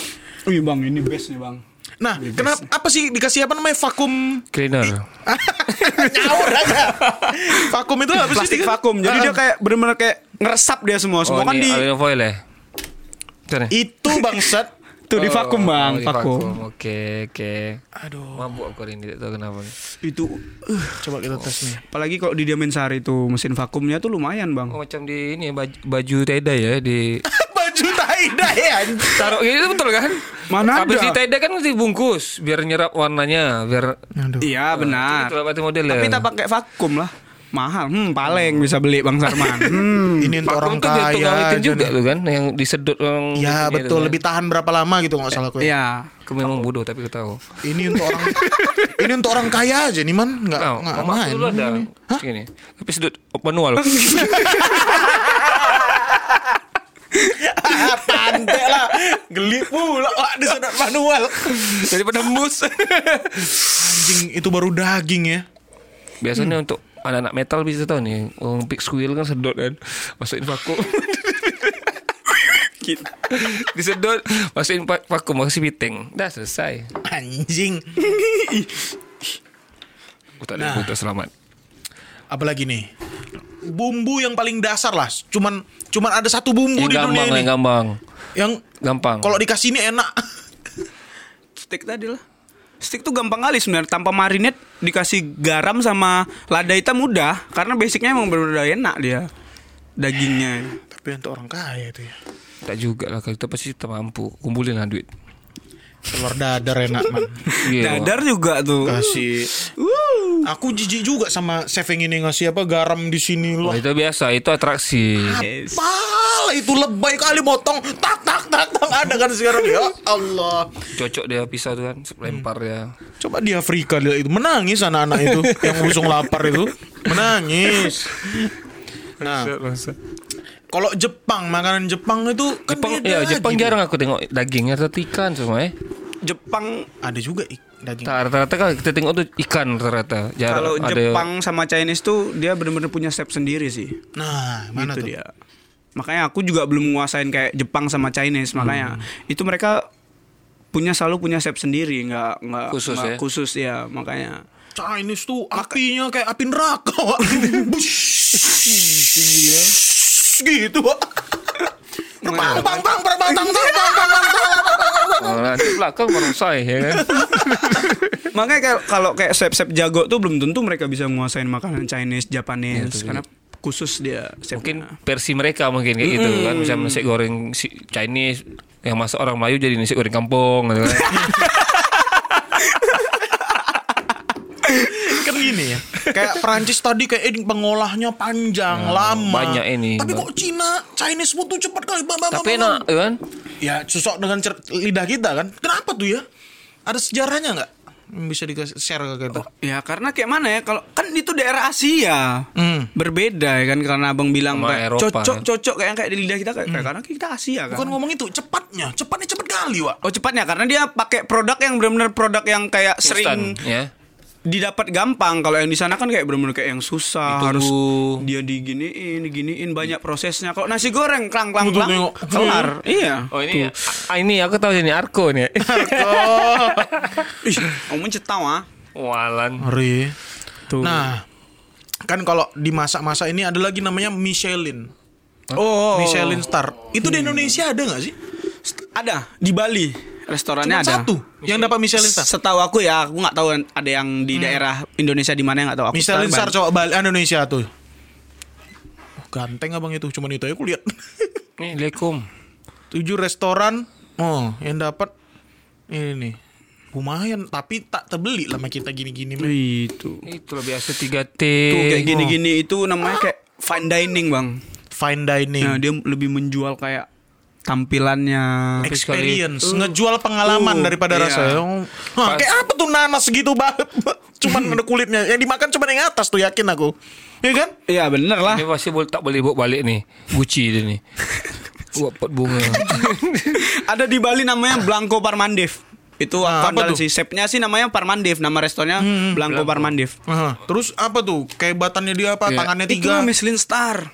Wih bang, ini best nih bang. Nah, kenapa apa sih dikasih apa namanya vakum Cleaner. Nyawur aja. vakum itu apa sih? Plastik vakum. Jadi Ah, dia kayak bener-bener kayak ngeresap dia semua. Semua Oh, kan ini di aluminium foil ya? Itu bangsat. Tuh di vakum bang, Oh, di vakum. Oke, oke. Aduh, Mabuk aku hari ini tidak tahu kenapa. Itu uh, coba kita tes nih. apalagi kalau di Diamen Sari itu mesin vakumnya tuh lumayan bang. Oh, macam di ini ya, baju, baju teda ya di Baju tie-dye ya. taruh gitu betul kan? Mana Habis ada? di teda kan dibungkus biar nyerap warnanya, biar Aduh. Iya benar. Itu berarti modelnya. Tapi kita pakai vakum lah. Mahal. Hmm, paling bisa beli Bang Sarman. Hmm. Ini untuk orang tuh kaya tukang juga tuh kan yang disedot orang Ya betul, tuh kan. lebih tahan berapa lama gitu nggak salah gue. Iya. Aku memang bodoh tapi aku tahu. Ini untuk orang ini untuk orang kaya aja nih man, nggak Nah, nggak main. dulu ada. Tapi sedot manual. Tante lah, geli pula wah disedot manual. Daripada mus. Anjing itu baru daging ya. Biasanya untuk anak-anak metal bisa tahu nih, orang big squeal kan sedot kan, masukin vakum. Disedot, masukin va- vakum, kasih piting. Dah selesai. Anjing. Aku tak ada nah. selamat. Apalagi nih? Bumbu yang paling dasar lah. Cuman cuman ada satu bumbu Yang di dunia gampang, ini. yang gampang. Yang Gampang. kalau dikasih ini enak. Steak tadi lah. Steak tuh gampang kali sebenarnya tanpa marinate dikasih garam sama lada hitam mudah karena basicnya emang benar-benar enak dia dagingnya. Tapi untuk orang kaya itu ya. Tak juga lah, kita pasti kita mampu. Kumpulin lah duit. Telur dadar enak man. Iya. Dadar juga tuh. Kasih. Aku jijik juga sama chef yang ini ngasih apa garam di sini Oh, loh. itu biasa, itu atraksi. Yes. Apalah itu lebay kali motong tak tak tak tak ada kan sekarang ya Allah. Cocok dia pisau tuh kan, lempar ya. Coba di Afrika lihat itu menangis anak-anak itu yang usung lapar itu menangis. Nah, kalau Jepang makanan Jepang itu kan Jepang, beda ya Jepang jarang aku tengok dagingnya atau ikan semua eh. Jepang Ada juga ik- daging. Rata-rata kan kita tengok tuh ikan rata-rata. Jarang kalau ada Jepang sama Chinese tuh dia benar-benar punya step sendiri sih. Nah, mana gitu tuh? dia. Makanya aku juga belum menguasain kayak Jepang sama Chinese makanya Hmm. itu mereka punya selalu punya step sendiri nggak nggak Khusus nggak ya? khusus ya makanya Chinese tuh apinya kayak api neraka. Bush. Gitu. Bang bang bang bang bang bang bang bang bang bang Oh, nanti belakang baru saya ya kan. makanya kayak kalau kayak chef-chef jago tuh belum tentu mereka bisa menguasain makanan Chinese Japanese karena khusus dia chefnya. mungkin versi mereka mungkin kayak gitu kan. Misalnya nasi goreng Chinese yang masak orang Melayu jadi nasi goreng kampung gitu kan. Gini ya kayak Perancis tadi kayak ini pengolahnya panjang lama. banyak ini. tapi kok Cina Chinese food tuh cepat kali bam, bam, bam, Tapi bam. enak ya kan. ya susok dengan cer- lidah kita kan. Kenapa tuh ya? Ada sejarahnya nggak? Bisa dikasih share ke kita? Ya karena kayak mana ya? Kalau kan itu daerah Asia. Hmm. berbeda ya kan? Karena abang bilang Sama kayak Eropa, cocok cocok kayak kayak di lidah kita kayak karena kita Asia kan. bukan ngomong itu cepatnya. Cepatnya cepet kali Wak. Oh cepatnya. Karena dia pakai produk yang benar-benar produk yang kayak sering Instan, ya. Didapat gampang. Kalau yang di sana kan kayak benar-benar kayak yang susah Ditunggu. harus dia diginiin, diginiin banyak prosesnya. Kalau nasi goreng klang klang klang kelar. Iya. Oh ini ah, ini aku tahu ini Arko nih. Ih, kamu cetau ah. Walan. Ngeri. Tuh. Nah, kan kalau di masa-masa ini ada lagi namanya Michelin. Oh, Michelin Star. Itu di Indonesia ada nggak sih? ada di Bali restorannya Cuma ada. satu yang dapat Michelin Star. Setahu aku ya, aku nggak tahu ada yang di daerah Indonesia di mana yang nggak tahu. Aku Michelin Star coba Bali Indonesia tuh. Oh, ganteng abang itu, cuman itu aja aku lihat. Nih, Lekum. Tujuh restoran, oh yang dapat ini nih. Lumayan, tapi tak terbeli lah sama kita gini-gini. Itu. Itu lah biasa 3T. Tuh kayak gini-gini itu namanya kayak fine dining, Bang. Fine dining, Nah, dia lebih menjual kayak tampilannya. Experience, ngejual pengalaman Uh, daripada iya. rasa. Oh, Hah, kayak apa tuh nanas segitu banget? cuman ada kulitnya. Yang dimakan cuma yang atas tuh yakin aku. Iya kan? Iya bener lah. Ini pasti boleh tak boleh bawa balik nih. Gucci dia nih. Buat pot bunga. Ada di Bali namanya Blanco Parmandev. Itu Nah, apa tuh? sih. Chefnya sih namanya Parmandev. Nama restorannya Blanco Parmandev. Aha. Terus apa tuh? Kehebatannya dia apa? Tangannya Itu tiga. Michelin Star.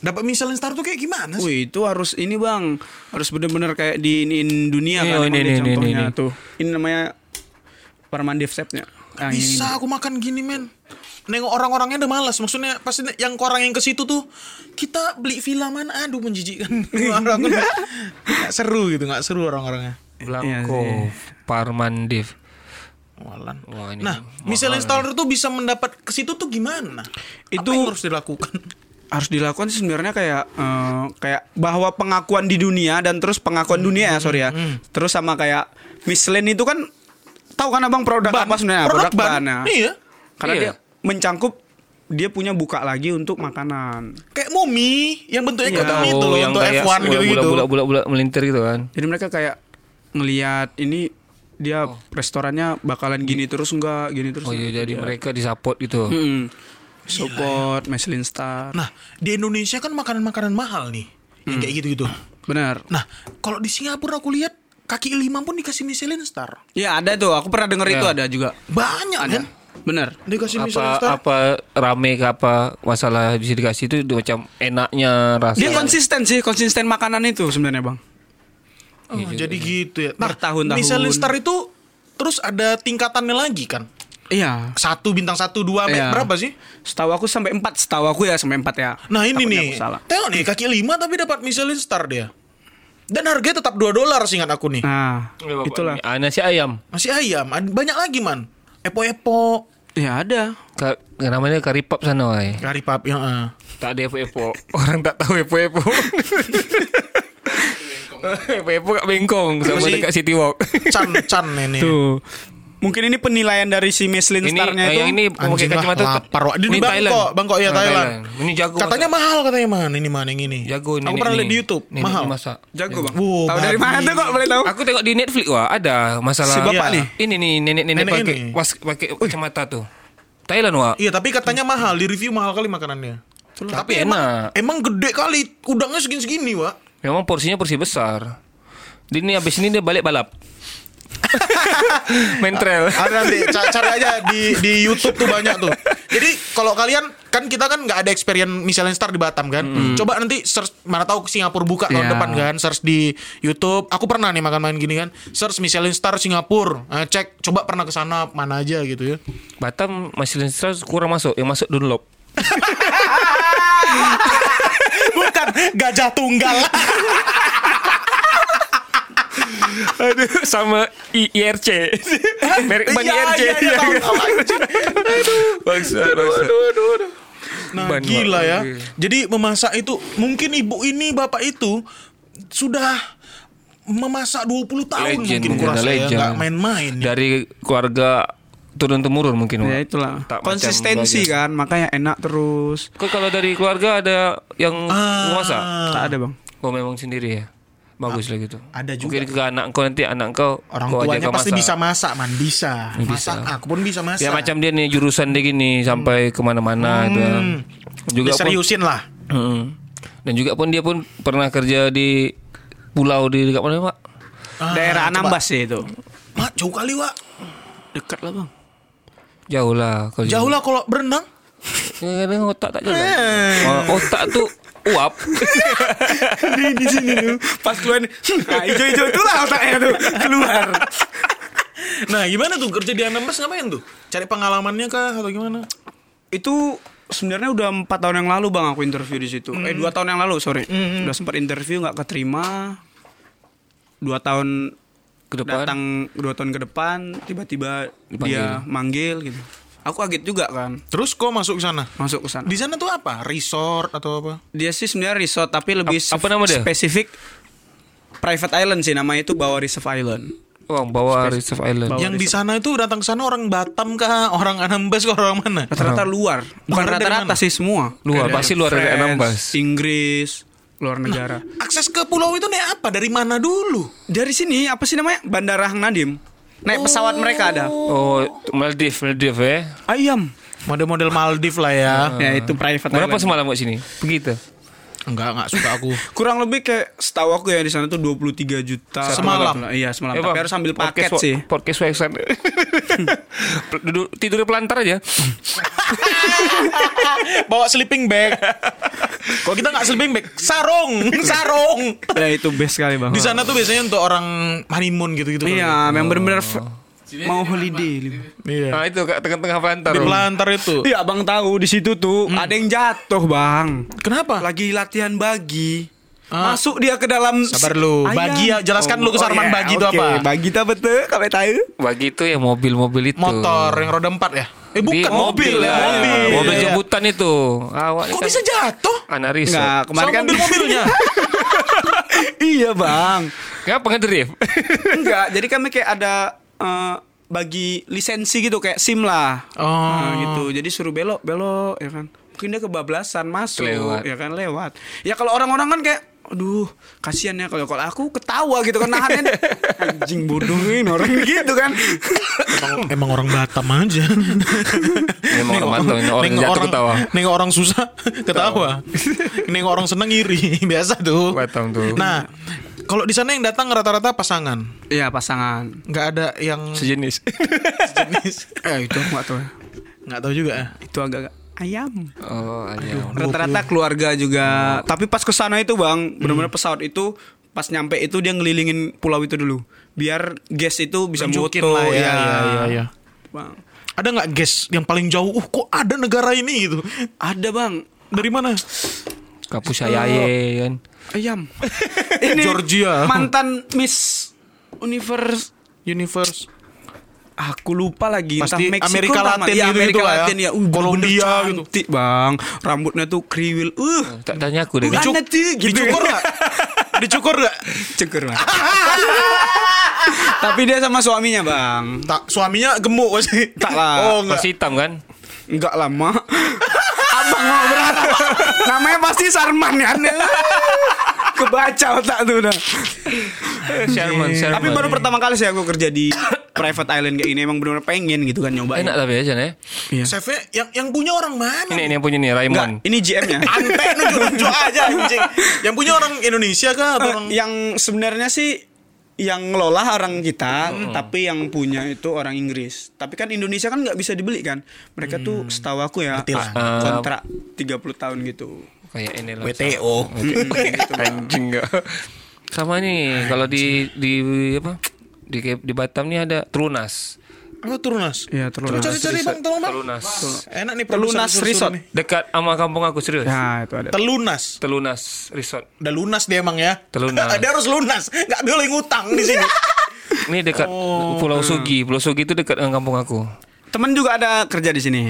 Dapat Michelin star tuh kayak gimana sih? Wih itu harus ini bang Harus bener-bener kayak di iniin dunia Iya, kan ini, ini, ini, contohnya ini. tuh Ini namanya Permandiv setnya Gak bisa aku makan gini men Nengok orang-orangnya udah malas Maksudnya pasti yang orang yang ke situ tuh Kita beli villa mana Aduh menjijikkan Orang Gak seru gitu Gak seru orang-orangnya Blanco, Iya Parmandiv. Walan. Wah, ini Nah Michelin star itu bisa mendapat ke situ tuh gimana? Apa Itu- yang harus dilakukan? Harus dilakukan sih sebenarnya kayak eh, kayak bahwa pengakuan di dunia dan terus pengakuan dunia ya sorry ya. terus sama kayak Michelin itu kan tahu kan abang produk apa sebenarnya? Produk ban. ya. Iya. Karena Iya. dia mencangkup dia punya buka lagi untuk makanan. Kayak mumi Yang bentuknya kayak mumi itu loh Untuk F1 gitu-gitu. bulat-bulat melintir gitu kan. jadi mereka kayak ngelihat ini dia restorannya bakalan gini terus enggak? Gini terus Oh iya jadi mereka disupport gitu. Mm-mm. support Michelin star. Nah di Indonesia kan makanan-makanan mahal nih Yang kayak gitu-gitu. Benar. Nah kalau di Singapura aku lihat Kaki lima pun dikasih Michelin star. Ya ada tuh. Aku pernah dengar itu Ya. ada juga. Banyak ada. kan? Benar. Dikasih Michelin Apa star? apa rame ke apa masalah bisa dikasih itu udah macam enaknya rasa. dia konsisten sih konsisten makanan itu sebenarnya bang. Oh, Jadi gitu ya. Nah Bertahun-tahun. Michelin star itu Terus ada tingkatannya lagi kan iya Satu bintang satu dua Iya. berapa sih? Setahu aku sampai empat, setahu aku ya sampai empat ya. Nah ini Takutnya nih, salah. tengok nih kaki lima tapi dapat Michelin star dia. Dan harganya tetap 2 dolar seingat aku nih. Nah, itulah. Ah, nasi ayam. Masih ayam, banyak lagi man. Epo-epo, Ya ada. Ka, namanya karipap sana wai. kari pap ya. eh. Tak ada epo-epo. Orang tak tahu epo-epo. epo-epo kat Bengkong sama Masih- dekat City Walk. Chan Chan ini. Tuh. Mungkin ini penilaian dari si Michelin ini Star-nya eh, itu. yang ini pakai lah, kacamata lapar. Di Ini Bangkok, Bangkok ya Ah, Thailand. Ini jago. Katanya masak. mahal katanya man, ini man yang ini. jago Aku nenek pernah ini. lihat di YouTube, Nenek mahal. ini masak. Jago bang. Wow, Tahu dari mana tuh kok boleh tahu? Aku tengok di Netflix wah ada masalah Si bapak Iya. nih. Ini nih nenek-nenek Nenek pakai ini. was pakai kacamata tuh. Thailand wah. Iya, tapi katanya mahal, di review mahal kali makanannya. Tapi enak. emang gede kali, udangnya segini-segini, Wak. Memang porsinya porsi besar. Ini habis ini dia balik balap. Main trail. Ada nanti ca- cari aja di di YouTube tuh banyak tuh. Jadi kalau kalian kan kita kan nggak ada experience Michelin Star di Batam kan. Coba nanti search mana tahu Singapura buka tahun Iya. depan kan, search di YouTube. Aku pernah nih makan main gini kan. Search Michelin Star Singapura. Nah, cek coba pernah ke sana mana aja gitu ya. Batam masih Star kurang masuk, yang masuk Dunlop. Bukan gajah tunggal. Aduh, sama I IRC. Merek ban IRC. iya, iya, tahu, tahu, anjing. Bangsa, Aduh, bangsa. aduh, aduh, aduh. Nah Ban, gila ya. Jadi memasak itu Mungkin ibu ini bapak itu Sudah Memasak 20 tahun Legend mungkin kurasa ya. Nggak main-main ya. Dari keluarga turun temurun mungkin. Ya itulah. Tak Konsistensi kan, makanya enak terus. Kok kalau dari keluarga ada yang Ah. masak? Tak ada bang. Oh memang sendiri ya. Bagus lah gitu. ada juga. Mungkin ke anak kau nanti anak kau Orang kau tuanya pasti masak. bisa masak man Bisa Bisa. Masak aku pun bisa masak Ya macam dia nih jurusan dia gini sampai ke mana-mana itu. Juga pun, Diseriusin lah Mm. dan juga pun dia pun pernah kerja di pulau di dekat mana pak? Ah, Daerah. Anambas sih itu. Mak jauh kali Wak Dekat lah bang. Jauh lah. kalau Jauh lah kalau berenang Kadang-kadang otak tak jalan. Eh. Oh, otak tuh uap. di di sini tuh. Pas keluar, nah, hijau-hijau itulah otaknya tuh keluar. Nah gimana tuh kerja di Anambas ngapain tuh Cari pengalamannya kah atau gimana Itu sebenarnya udah empat tahun yang lalu bang aku interview di situ. Eh dua tahun yang lalu sorry. Udah sempat interview nggak keterima. Dua tahun Ke depan. datang dua tahun ke depan tiba-tiba Dipanggil. dia manggil gitu. Aku kaget juga kan Terus kok masuk ke sana masuk ke sana. Di sana tuh apa Resort atau apa Dia sih sebenarnya resort tapi lebih Ap- apa nama dia? spesifik private island sih namanya itu Bawah Reserve Island. Oh, bawa Reserve Island. Bawa Yang di sana itu datang ke sana orang Batam kah, orang Anambas kah, orang mana? Rata-rata luar, bukan rata-rata sih semua. Luar, Kayak pasti luar dari Anambas. Inggris, luar negara. Akses ke pulau itu naik apa? Dari mana dulu? Dari sini apa sih namanya? Bandara Hang Nadim. Naik pesawat mereka ada. Oh, Maldives, Maldives ya. Ayam. Model-model Maldives lah ya. Ya itu private Berapa island. semalam kat sini? Begitu. Enggak, enggak suka aku. Kurang lebih kayak setahu aku ya di sana tuh 23 juta Semalam? Iya, semalam. Eh, Tapi harus ambil paket podcast, sih. Podcast Wexan. Duduk tidurnya pelantar aja. Bawa sleeping bag. Kalau kita nggak sleeping bag, sarung, sarung. Ya itu best sekali, Bang. Di sana tuh biasanya untuk orang honeymoon gitu-gitu. kan. Iya, yang benar-benar f- mau holiday. Iya. Nah itu kak tengah-tengah pelantar. Di pelantar itu. Iya, Abang tahu di situ tuh ada yang jatuh, Bang. Kenapa? Lagi latihan bagi. Ah. Masuk dia ke dalam Sabar lu. Ayam. Bagi ya, jelaskan lu ke Sarman bagi itu oke. apa? Bagi itu apa tuh? Kamu tahu? Bagi itu ya mobil-mobil itu. Motor yang roda empat ya? Eh Di bukan mobil, ya, lah. mobil. Mobil Iya. jemputan itu. Awak Kok bisa jatuh? Anak risot. Enggak, kemarin Sama kan mobil-mobilnya. iya, Bang. Ngapa ngedrift? Enggak, jadi kami kayak ada eh, bagi lisensi gitu kayak SIM lah. Oh. Nah, gitu. Jadi suruh belok, belok ya kan. Mungkin dia kebablasan masuk Lewat. ya kan lewat. Ya kalau orang-orang kan kayak aduh kasihan ya kalau kalau aku ketawa gitu kan nahannya anjing bodohin orang gitu kan emang, emang orang Batam aja. Memang orang ini orang jatuh orang, ketawa. nengok orang susah ketawa. nengok orang seneng iri, biasa tuh. Batam tuh. Nah, kalau di sana yang datang rata-rata pasangan, iya pasangan nggak ada yang Sejenis. sejenis. eh itu aku nggak tahu. Nggak tahu juga. ya. itu agak ayam Oh, ayam. rata-rata keluarga juga tapi pas ke sana itu bang benar-benar pesawat itu pas nyampe itu dia ngelilingin pulau itu dulu biar guest itu bisa Tunjukin moto lah ya, ya, ya, ya, ya. bang Ada nggak guys yang paling jauh? Uh, kok ada negara ini gitu? ada bang Dari mana? Kapus Ayaye kan. ayam ini Georgia. mantan Miss Universe Universe. Aku lupa lagi Pasti entah Meksiko Amerika entah Latin ya, Amerika lah ya. Latin ya. Uh, Kolombia gitu. cantik, Bang. Rambutnya tuh kriwil. Uh, Tak tanya aku deh. Tuh, gitu. Dicukur nggak? Dicukur nggak? ceker lah. Tapi dia sama suaminya, Bang. Tak, suaminya gemuk pasti. Tak lah. Oh, enggak. Masih hitam kan? Enggak lama. Berharap. Namanya pasti Sarman ya. Kebaca otak tuh udah. Sherman, Sherman. Tapi baru pertama kali sih aku kerja di private island kayak ini emang benar-benar pengen gitu kan nyobain. Enak tapi aja ya. Iya. CV yang yang punya orang mana? Ini ini yang punya nih Enggak, Raymond. ini GM-nya. Ante nunjuk-nunjuk aja anjing. Yang punya orang Indonesia kah atau orang Eh, yang sebenarnya sih yang ngelola orang kita, tapi yang punya itu orang Inggris. Tapi kan Indonesia kan nggak bisa dibeli kan. Mereka tuh setahu aku ya Ngerti lah. kontrak 30 tahun gitu. Kayak ini lah. WTO? Anjing enggak. Sama nih kalau di di apa? Di di Batam nih ada Trunas. Apa turunas? Iya, Coba Trunas. cari-cari bang, tolong bang. Telunas. Enak nih Telunas Resort. nih. Dekat sama kampung aku serius. Nah, itu ada. Telunas. Telunas Resort. Udah lunas dia emang ya. Telunas. dia harus lunas. Nggak boleh ngutang di sini. Ini dekat Pulau Sugi. Pulau Sugi itu dekat dengan kampung aku. Temen juga ada kerja di sini.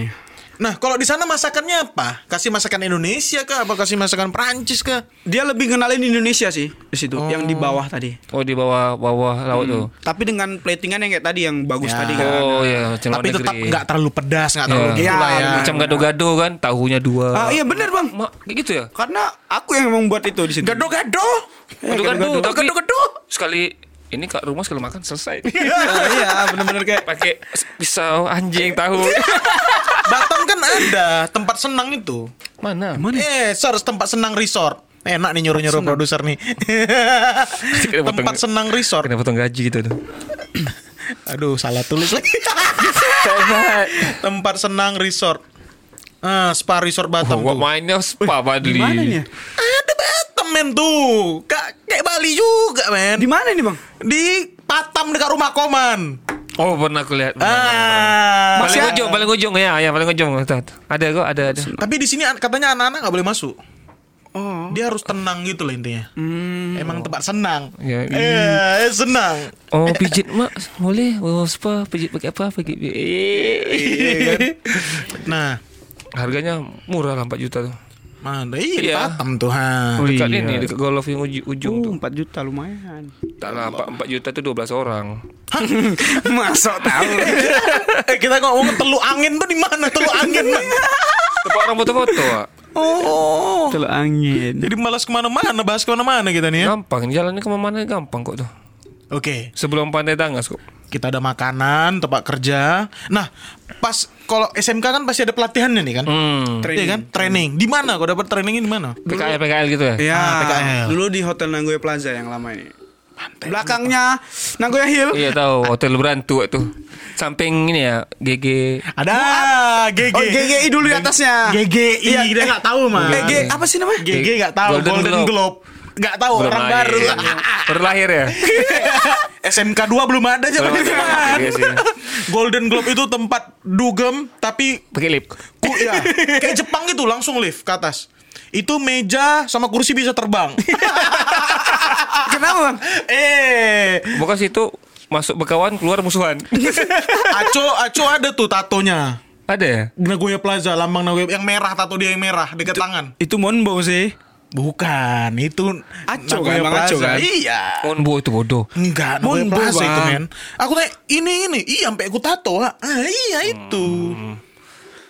Nah, kalau di sana masakannya apa? Kasih masakan Indonesia kah? Apa kasih masakan Perancis kah? Dia lebih kenalin Indonesia sih di situ, yang di bawah tadi. Oh di bawah bawah laut tuh. Tapi dengan platingan yang kayak tadi yang bagus Ya. tadi kan. Oh ya, luar Tapi tetap negeri. nggak terlalu pedas, nggak Ya. terlalu gitu Ya, lah ya. Macam gado-gado kan, tahunya dua. Ah, iya bener bang. Mak, kayak gitu ya? Karena aku yang membuat itu di situ. Gado-gado. Gado-gado, tapi Gado-gado. sekali ini kak rumah sekali makan selesai. Ah, iya, bener-bener kayak Pakai pisau anjing tahu. Batam kan ada tempat senang itu. Mana? Eh, Sars tempat senang resort. Enak nih nyuruh-nyuruh produser nih. Kena potong- tempat senang resort. Kena potong gaji gitu tuh. Aduh, salah tulis lagi. tempat senang resort. Ah, spa resort Batam Gua tuh. mainnya spa mana ya? Ada Batam men tuh. Kak, kayak Bali juga men. Di mana nih bang? Di Batam dekat rumah Koman. Oh pernah aku lihat. Ah, paling masih ujung, paling ujung ya, ya paling ujung. Tuh, tuh. Ada kok, ada ada. Tapi di sini katanya anak-anak nggak boleh masuk. Oh. Dia harus tenang gitu loh intinya. Emang tempat senang. Ya, eh, senang. Oh pijit mak boleh oh spa pijit pakai apa pakai Iya kan? Nah, harganya murah lah 4 juta tuh mana iya, di Iya. Batam tuh ha. Oh, dekat iya. ini dekat golf yang uji, ujung tuh Uh, 4 juta lumayan. tak lah 4, 4 juta tuh 12 orang Masuk tahu. eh, kita ngomong telu angin tuh di mana? Telu angin. Tempat orang foto-foto oh. Teluk angin. Jadi malas ke mana-mana, bahas ke mana-mana kita nih ya. gampang jalannya ke mana-mana gampang kok tuh Oke, Sebelum pantai Tangas kok. kita ada makanan, tempat kerja. Nah, pas kalau SMK kan pasti ada pelatihannya nih kan? Hmm. Iya kan? Training. Di mana? Kau dapat trainingnya di mana? PKL PKL gitu ya. Ya, Ah, PKL. dulu di Hotel Nagoya Plaza yang lama ini. Belakangnya Nagoya Hill. Iya tahu hotel berantu itu. Samping ini ya GG. Ada GG. Oh, GGI dulu di atasnya. GGI Iya, dia nggak tahu mah. Eh, G, apa sih namanya? GG nggak tahu. Golden Golden, Globe. Globe. Nggak tahu Belum orang lahir. baru. Baru lahir ya. SMK 2 belum ada zaman Belum itu ada. Iya sih. Golden Globe itu tempat dugem tapi Pakai lip. ku, ya, kayak Jepang gitu langsung lift ke atas. Itu meja sama kursi bisa terbang. Kenapa, Bang? eh, Bukan situ masuk berkawan keluar musuhan. Aco Aco ada tuh tatonya. Ada ya? Nagoya Plaza, lambang Nagoya yang merah tato dia yang merah dekat tangan. Itu Monbo sih. Bukan, itu Aco kan, Bang Aco kan? Iya. Monbo itu bodoh. Enggak, Monbo, Plaza itu Bang. men. Aku tanya, ini ini, iya sampai aku tato. ah. Iya itu.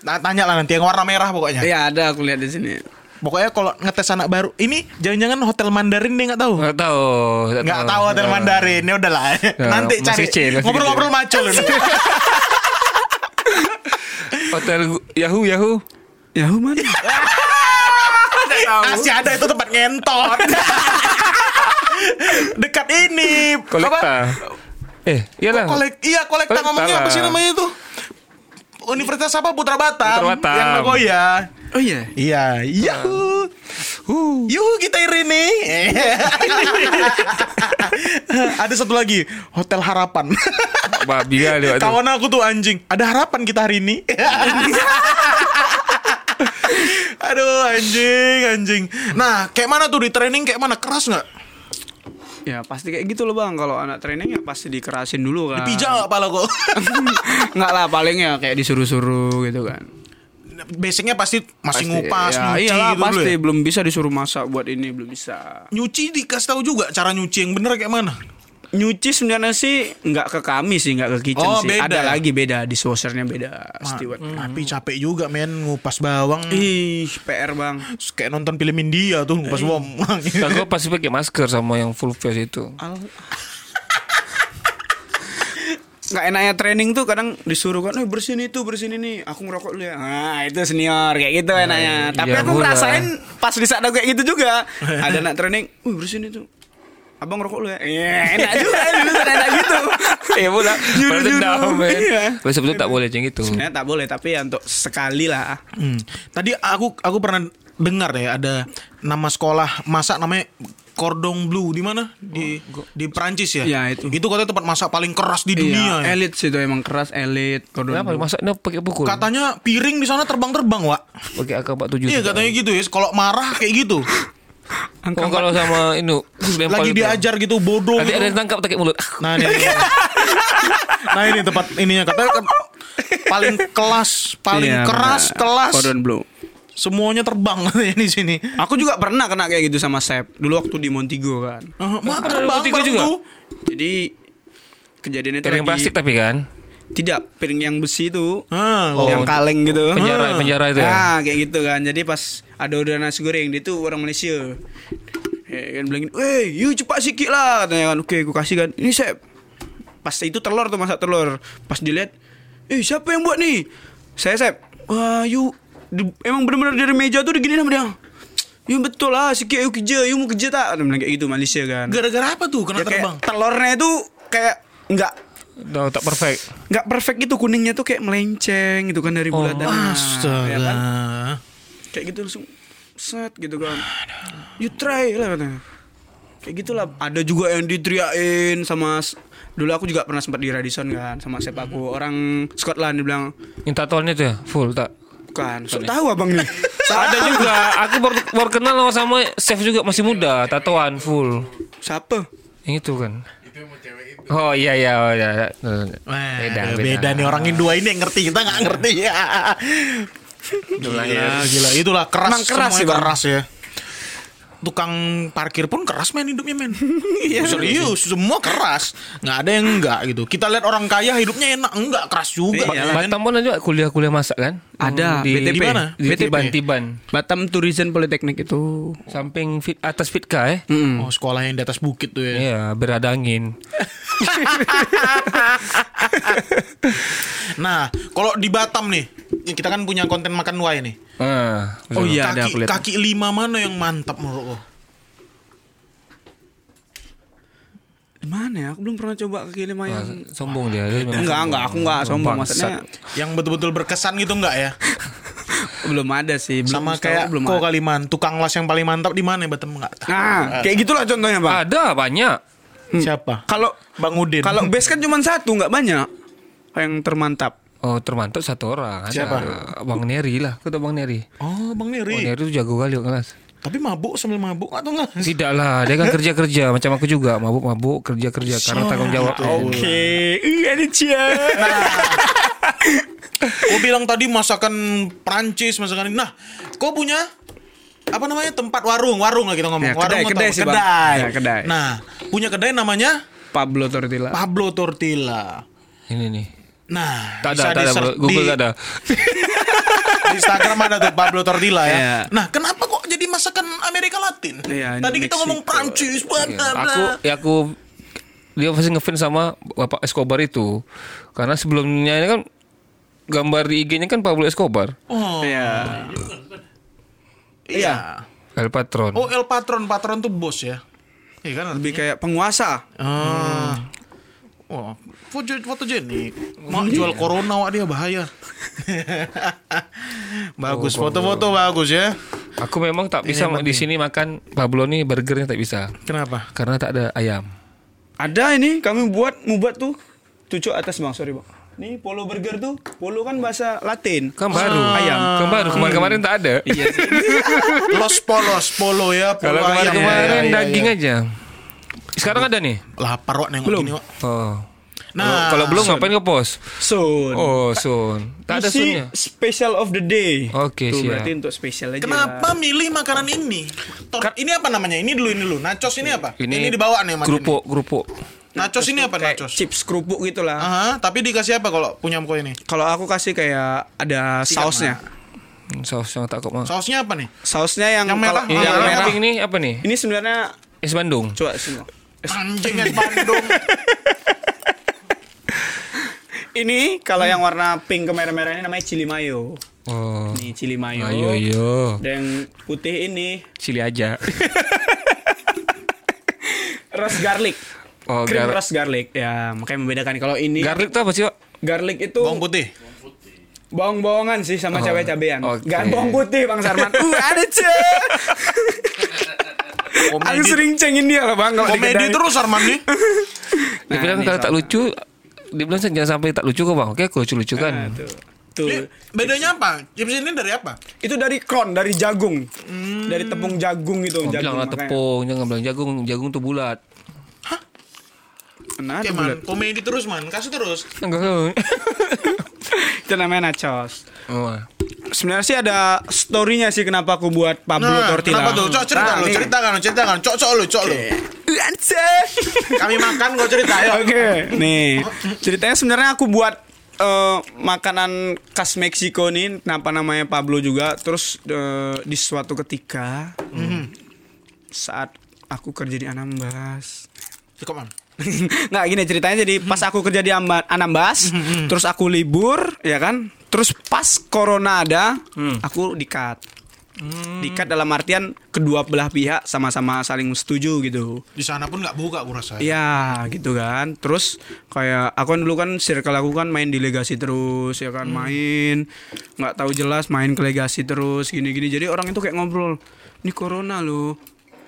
Nah, tanya lah nanti yang warna merah pokoknya. Iya, ada aku lihat di sini. Pokoknya kalau ngetes anak baru, ini jangan-jangan hotel Mandarin dia nggak tahu. Nggak tahu. Nggak tahu hotel Mandarin, ya udahlah. Nanti masih cari ngobrol-ngobrol macul. Hotel Yahoo Yahoo. Yahoo mana? Masih ada itu tempat ngentot. Dekat ini. Kolekta. Eh, iyalah. Kolek, iya kolekta Kolekta ngomongnya apa sih namanya itu? Universitas apa Putra Batam, Putra Batam. yang Nagoya. Oh iya. Iya, Yahoo. Yuhu kita ini. Ada satu lagi, Hotel Harapan. Babi kali. Kawan aku tuh anjing. Ada harapan kita hari ini. Aduh anjing anjing. Nah kayak mana tuh di training kayak mana keras nggak? Ya pasti kayak gitu loh bang. Kalau anak training ya pasti dikerasin dulu kan. Dipijak nggak pala kok? Nggak lah paling ya kayak disuruh-suruh gitu kan. Basicnya pasti masih Pasti, ngupas, ya, nyuci iyalah, gitu dulu pasti ya. belum bisa disuruh masak buat ini belum bisa. Nyuci dikasih tahu juga cara nyuci yang bener kayak mana? Nyuci sebenarnya sih nggak ke kami sih nggak ke kitchen Oh, sih. beda. Ada lagi beda dishwashernya beda steward. Tapi capek juga men ngupas bawang. Ih PR bang. Kayak nonton film India tuh ngupas bawang. Dan gue pasti pakai masker sama yang full face itu. nggak enaknya training tuh kadang disuruh kan, eh bersihin itu bersihin ini, aku ngerokok dulu ya. Nah itu senior kayak gitu enaknya. Tapi iya aku ngerasain pas di saat aku kayak gitu juga. Ada anak training, uh bersihin itu. Abang ngerokok dulu ya. Iya enak juga dulu enak gitu. Iya pula. Nyuruh-nyuruh. Baru dendam men. Iya. Tapi sebetulnya tak boleh macam itu. Sebenarnya tak boleh tapi ya untuk sekali lah. Hmm. Tadi aku aku pernah dengar ya ada nama sekolah masak namanya Cordon Bleu di mana? Di di Prancis ya? Ya, itu. Itu katanya tempat masak paling keras di dunia. ya. Iya, elit sih itu emang keras elit. Cordon Kenapa masaknya pakai pukul? Katanya piring di sana terbang-terbang, Wak. Pakai AK-47. Iya, katanya gitu ya. Kalau marah kayak gitu. Oh, kalau sama ini Lagi gitu. diajar gitu bodoh Nanti gitu. ada yang tangkap pakai mulut. Nah, ini. nah, ini tempat ininya katanya kan paling kelas, paling Iya, keras kelas. Cordon bleu. Semuanya terbang katanya di sini. Aku juga pernah kena kayak gitu sama Sep. Dulu waktu di Montigo kan. Mah ada terbang tiga bareng juga? tuh. Jadi kejadian itu lagi plastik tapi kan. Tidak piring yang besi itu Ah, Oh, yang kaleng gitu. Penjara penjara itu ya. Nah, kayak gitu kan. Jadi pas ada orderan nasi goreng dia tuh orang Malaysia. Eh, kan bilang, "Weh, you cepat sikit lah." Katanya kan. Oke, aku kasih kan. Ini Sep. Pas itu telur tuh masak telur. Pas dilihat, "Eh, siapa yang buat nih?" Saya Sep. Wah, you di- emang benar-benar dari meja tuh digini sama dia. You betul lah, sikit you kerja, you mau kerja tak? Dia bilang kayak gitu Malaysia kan. Gara-gara apa tuh kena Ya, kayak terbang? telurnya itu kayak nggak No, tak perfect. nggak perfect gitu kuningnya tuh kayak melenceng gitu kan dari Oh, bulatan Astaga. ya kan? kayak gitu langsung set gitu kan you try lah katanya kayak gitulah ada juga yang diteriakin sama dulu aku juga pernah sempat di Radisson kan sama sep aku orang Scotland dia bilang Yang tatoannya tuh ya full tak. kan so tahu abang nih Ada juga. Aku baru, baru kenal sama, sama chef juga masih muda, tatoan full. siapa Yang itu kan. Oh iya iya oh, iya. Wah, Beda, beda, beda. nih orang Indo ini yang ngerti kita nggak ngerti ya. Gila, gila, itulah keras, Emang keras sih, keras ya. Tukang parkir pun keras men hidupnya men. Serius, semua keras. Nggak ada yang enggak gitu. Kita lihat orang kaya hidupnya enak, enggak keras juga. Iya. men. Batam pun ada kuliah-kuliah masak kan? Ada, di, BTP. Di mana? Di BTP. Tiban, Tiban. Batam Tourism Politeknik itu. Samping fit atas Fitka eh. Mm-mm. Oh, sekolah yang di atas bukit tuh ya. Iya, berada angin. Nah, kalau di Batam nih, kita kan punya konten makan wai nih. Ah, Oh iya ada kaki, lihat. kaki lima mana yang mantap menurut lo? Di mana ya? Aku belum pernah coba kaki lima yang sombong dia. dia Enggak, sombong. enggak, aku enggak sombong Bangsat. maksudnya. Yang betul-betul berkesan gitu enggak ya? belum ada sih, belum Sama kayak belum Ko ada. Kaliman, tukang las yang paling mantap di mana ya Batam enggak tahu. Nah, kayak gitulah contohnya, Bang. Ada banyak. Siapa? Kalau Bang Udin. kalau base kan cuma satu, nggak banyak yang termantap. Oh, termantap satu orang. Ada. Siapa? Bang Neri lah. Kau tahu Bang Neri? Oh, Bang Bang Neri. Neri itu jago kali kelas. Tapi mabuk sambil mabuk atau enggak? Tidak lah, dia kan kerja-kerja macam aku juga, mabuk-mabuk, kerja-kerja karena tanggung jawab. Oke, iya ada cia. Kau bilang tadi masakan Prancis, masakan ini. Nah, kau punya apa namanya tempat warung, warung lah kita ngomong. Ya, kedai, warung atau kedai apa? sih, Bang. kedai. Ya, kedai. Nah, punya kedai namanya Pablo Tortilla. Pablo Tortilla. Ini nih. Nah, Tak ada, tak ada. Google di, tak ada. di Instagram ada tuh Pablo Tortilla ya. Iya. Nah, kenapa kok jadi masakan Amerika Latin? Iya, Tadi kita Meksiko. ngomong Prancis, bla. aku ya aku dia pasti ngefans sama Bapak Escobar itu. Karena sebelumnya ini kan gambar di IG-nya kan Pablo Escobar, Oh, Iya. iya. El Patron. Oh, El Patron, patron tuh bos ya. Iya kan? Lebih kayak penguasa. Ah. Wah, foto fotogenik. Mau jual corona wak dia bahaya. bagus, foto-foto bagus ya. Aku memang tak bisa di sini makan Pablo nih burgernya tak bisa. Kenapa? Karena tak ada ayam. Ada ini kami buat ngubat tuh. Tujuh atas bang, sorry bang. Nih polo burger tuh, polo kan bahasa Latin. Kan baru. Ayam. Kan baru. Kemarin-kemarin tak ada. Iya sih. Los polos, polo ya, polo Kalau ayam. kemarin-kemarin Iya, iya, daging iya. aja. Sekarang ada nih. Lapar wak nengok Belum. gini wak. Oh. Nah, kalau belum ngapain ke pos? Sun. Oh, Sun. Tak ada special of the day. Oke, Tuh, siap. berarti untuk spesial aja. Kenapa milih makanan ini? Tor- ini apa namanya? Ini dulu, ini dulu. Nachos ini apa? Ini, dibawa nih Kerupuk, kerupuk. ini. Nachos ini apa Kayak nachos? chips kerupuk gitu lah. Aha, tapi dikasih apa kalau punya mko ini? Kalau aku kasih kayak ada Sikat, sausnya. Hmm, Saus yang tak kok mau. Sausnya apa nih? Sausnya yang, Yang merah? kalau- Ini yang yang merah. pink ini apa nih? Ini sebenarnya Es Bandung. coba semua. Anjing es Bandung. Ini kalau yang warna pink kemerah-merah ini namanya chili mayo. Oh. Nih chili mayo. Ayo, ayo. Dan putih ini Cili aja. rose garlic. Oh, Cream gar- garlic. Ya, makanya membedakan. Kalau ini garlic tuh apa sih, Pak? garlic itu Bawang putih. bawang-bawangan sih sama Oh, cabai-cabean. oke. Gak bawang putih Bang Sarman. uh, ada ce. Aku Komedi, sering cengin dia loh Bang komedi terus Arman nih. Dia bilang ini kalau tak lucu, dia bilang jangan sampai tak lucu kok, Bang. Oke, aku lucu-lucu Nah, kan. tuh. Tuh. Ini bedanya apa? Chips ini dari apa? Itu dari kron, dari jagung. Dari tepung jagung gitu, Oh, bilang jagung. lah makanya. tepung, jangan bilang jagung. Jagung tuh bulat. Nah, Oke man, bulat. komedi terus man, kasih terus. Enggak. Itu namanya nachos. Oh. Sebenarnya sih ada story-nya sih kenapa aku buat Pablo Nah, Tortilla. kenapa tuh? Cok cerita Nah, lu, nih. ceritakan, lu, ceritakan. Cok, cok lu, cok lu. Lancar. Kami makan, kau cerita ya. Oke, nih ceritanya sebenarnya aku buat eh, makanan khas Meksiko nih, kenapa namanya Pablo juga. Terus eh, di suatu ketika saat aku kerja di Anambas, Cukup man. nggak gini ceritanya jadi pas aku kerja di Amba- Anambas, terus aku libur, ya kan? Terus pas corona ada, aku dikat. Dikat dalam artian kedua belah pihak sama-sama saling setuju gitu. Di sana pun nggak buka, aku rasa. Iya gitu kan. Terus kayak Aku kan dulu kan Circle aku kan main di legasi terus Ya kan main. Nggak tahu jelas Main ke legasi terus Gini-gini. Jadi orang itu kayak ngobrol Ini corona loh.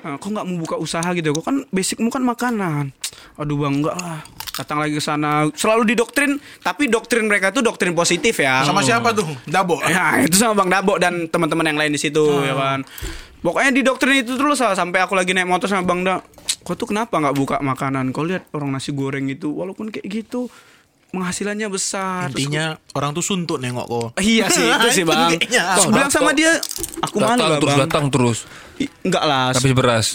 Nah, kok nggak mau buka usaha gitu? Kok kan basicmu kan makanan. Aduh bang enggak lah datang lagi ke sana selalu didoktrin tapi doktrin mereka tuh doktrin positif ya Sama siapa tuh? Dabo. Ya, itu sama Bang Dabo dan teman-teman yang lain di situ ya kan. Pokoknya di doktrin itu terus lah, sampai aku lagi naik motor sama Bang Da. Kau tuh kenapa nggak buka makanan? Kau lihat orang nasi goreng itu walaupun kayak gitu penghasilannya besar. Terus Intinya orang tuh suntuk nengok kok. iya sih itu sih bang. Terus bilang sama dia, aku malu datang lah terus bang. datang terus. I- Enggak lah, Habis beras.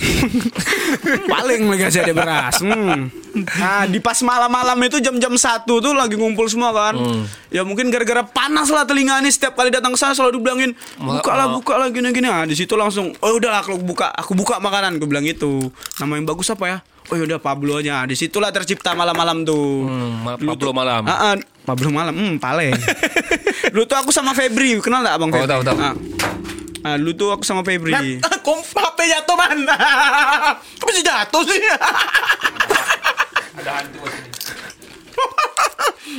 paling lagi kasih ada beras. Hmm. Nah, di pas malam-malam itu jam-jam satu tuh lagi ngumpul semua kan. Ya mungkin gara-gara panas lah telinga ini setiap kali datang ke sana selalu dibilangin buka lah buka lah gini-gini. Nah, di situ langsung oh udahlah aku buka aku buka makanan gue bilang itu. Nama yang bagus apa ya? Oh yaudah Pablo nya. Di situlah tercipta malam-malam tuh. Hmm, Dulu Pablo tuh- malam. Ah, ah, Pablo malam. Hmm, paling. Dulu tuh aku sama Febri, kenal gak Abang Oh, Febri? tahu, tahu. Ah. Ah, dulu tuh aku sama Febri. Nah, kom HP jatuh man. Kok bisa jatuh sih?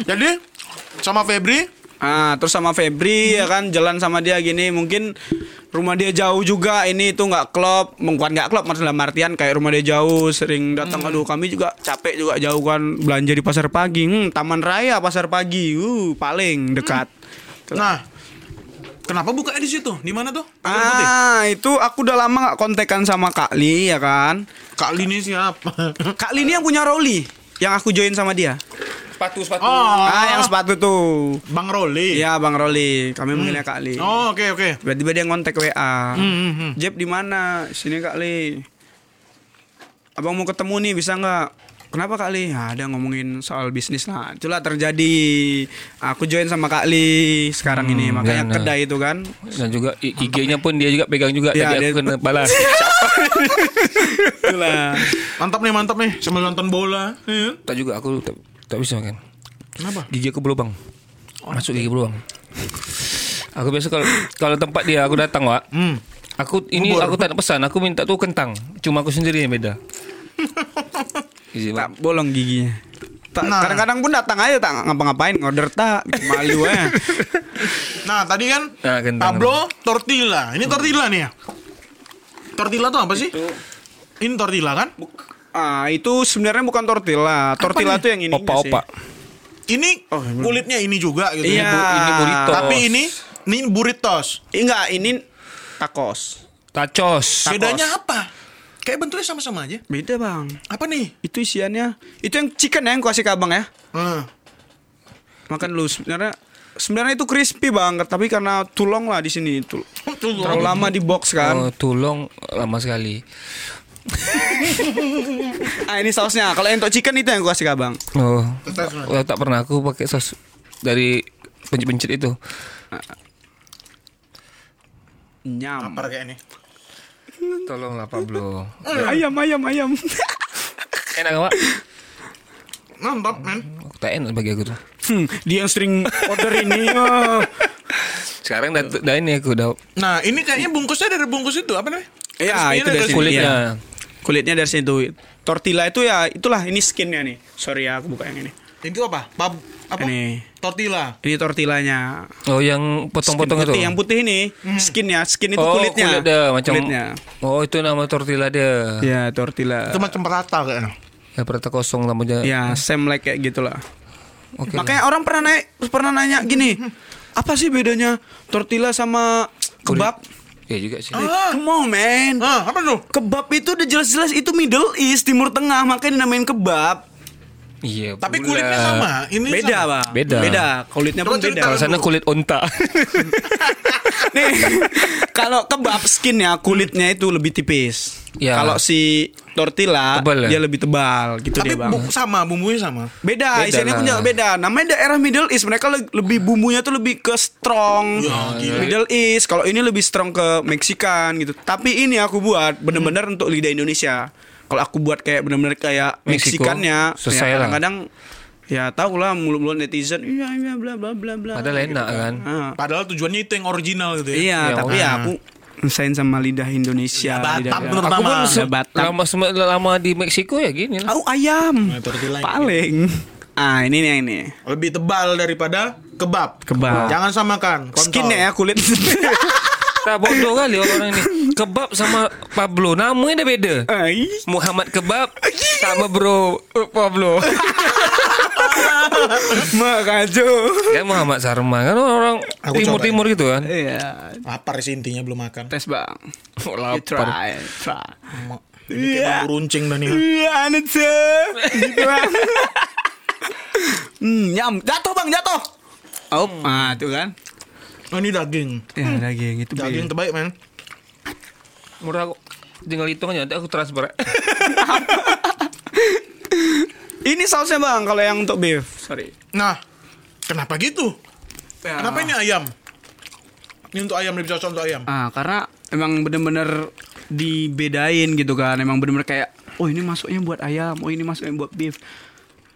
Jadi sama Febri Ah, terus sama Febri ya kan jalan sama dia gini mungkin rumah dia jauh juga ini itu nggak klop, bukan nggak klop maksudnya dalam artian kayak rumah dia jauh sering datang aduh kami juga capek juga jauh kan belanja di pasar pagi, hmm, Taman Raya pasar pagi, uh paling dekat. Nah, kenapa bukanya di situ? Di mana tuh? Putih. Ah, itu aku udah lama nggak kontekan sama Kak Li ya kan. Kak Lini siapa? Kak Li ini yang punya Rolly yang aku join sama dia. Sepatu sepatu. Oh, Ah, yang sepatu tuh. Bang Roli. Iya, Bang Rolly. Kami manggilnya Kak Li. Oh, oke oke. Tiba-tiba dia ngontek WA. Hmm, hmm. Jeb di mana? Sini Kak Li. Abang mau ketemu nih, bisa nggak? Kenapa Kak Li? Ya, ada ngomongin soal bisnis lah. Itulah terjadi. Aku join sama Kak Li sekarang ini. Makanya dan, kedai itu kan. Dan juga IG-nya pun dia juga pegang juga Ya, tadi dia- aku kena balas. Itulah. Mantap nih, mantap nih. Sambil nonton bola. Iya. tak juga aku tak, tak bisa makan. Kenapa? Gigi aku berlubang. Masuk gigi berlubang. Aku biasa kalau kalau tempat dia aku datang, Wak. Hmm. Aku ini Bubur. aku tak nak pesan, aku minta tuh kentang. Cuma aku sendiri yang beda. Isi, tak Pak. bolong giginya. Tak, Nah. Kadang-kadang pun datang aja tak ngapa-ngapain ngorder tak bikin malu ya. Nah, tadi kan Nah. Pablo tortilla. Ini tortilla nih ya. Tortilla tuh apa sih? Ini tortilla kan? Ah, itu sebenarnya bukan tortilla. Tortilla nih? tuh yang ini Opa-opa. Ini kulitnya ini juga gitu. Iya. ya. Bu- Ini burrito. Tapi ini ini burritos. Enggak, ini tacos. Tacos. Bedanya apa? Kayak bentuknya sama-sama aja. Beda, Bang. Apa nih? Itu isiannya. Itu yang chicken ya yang kasih ke Abang ya. Hmm. Makan lu sebenarnya sebenarnya itu crispy Bang, tapi karena tulong lah di sini itu. Terlalu lama di box kan. Oh, tulong lama sekali. Ah, ini sausnya. Kalau yang untuk chicken itu yang ku kasih ke Abang. Oh. Oh, tak pernah aku pakai sos dari pencit-pencit itu. Nyam. Lapar kayak ini. Tolonglah Pablo. Ayam, ayam, ayam. Enak Pak? Mantap, men. Enak bagi aku tuh. Hmm, dia yang sering order ini. oh. Sekarang dah, dah ini aku dah Nah, ini kayaknya bungkusnya dari bungkus itu apa namanya? Iya, itu dari sini. kulitnya. Iya. Kulitnya dari situ. Tortilla itu ya itulah ini skinnya nih. Sorry ya aku buka yang ini. Itu apa? Pab apa? Ini. Tortilla. Ini tortillanya. Oh yang potong-potong Skin itu. putih, Yang putih ini skinnya, skin itu oh, kulitnya. kulit dia macam Kulitnya. Oh, itu nama tortilla dia. Ya, tortilla. Itu macam perata kayaknya. Ya perata kosong namanya. Ya, same like kayak gitulah. Oke. Makanya orang pernah naik pernah nanya gini, apa sih bedanya tortilla sama kebab? Ya juga sih. Ah. Come on, man. Ah, apa tuh? Kebab itu udah jelas-jelas itu Middle East, Timur Tengah, makanya dinamain kebab. Iya. Tapi pula. kulitnya sama. Ini Beda, sama. Bang. Beda. Beda. Kulitnya Coba pun beda. Kalau sana kulit onta. Nih, kalau kebab skinnya kulitnya itu lebih tipis. Ya. Kalau si tortilla Tebal ya? dia lebih tebal gitu Tapi dia, Bang. bu- sama, bumbunya sama. Beda, Beda isiannya pun lah. juga beda. Namanya daerah Middle East, mereka le- lebih bumbunya tuh lebih ke strong. Middle East, kalau ini lebih strong ke Meksikan gitu. Tapi ini aku buat bener-bener untuk lidah Indonesia. Kalau aku buat kayak bener-bener kayak Meksiko, Meksikannya, selesai ya lah. kadang-kadang ya tau lah mulut-mulut netizen, iya iya bla bla bla bla. Padahal enak kan. Ah. Padahal tujuannya itu yang original gitu ya. Iya, Ya, tapi ya aku sayang sama lidah Indonesia. Ya, lidah- Batam ya. Aku pun Ya, se- Batam. lama lama di Meksiko ya gini lah. Au ayam. Nah, Paling. Ah, ini nih ini. Lebih tebal daripada kebab. Kebab. Jangan samakan. Kontol. Skinnya ya kulit. Tak bodoh kali orang ini. Kebab sama Pablo namanya dah beda. Ai. Muhammad Kebab sama bro eh, Pablo. Makajo. kan Muhammad Sarma kan orang timur-timur gitu kan. Iya. Lapar sih intinya belum makan. Tes bang. Oh, You try, try. Mak, Ini kayak bambu runcing dah nih. Iya, tuh. Gitu bang. Hmm, nyam. Jatuh bang, jatuh. Oh, ah tuh kan. Oh, ini daging. Ya daging itu Daging beef. terbaik, men. Murah kok. Tinggal hitung aja nanti aku transfer. Ini sausnya bang, kalau yang untuk beef. Sorry. Nah, kenapa gitu? Ya. Kenapa ini ayam? Ini untuk ayam lebih cocok untuk ayam. Ah, karena emang bener-bener dibedain gitu kan. Emang bener-bener kayak, oh ini masuknya buat ayam, oh ini masuknya buat beef.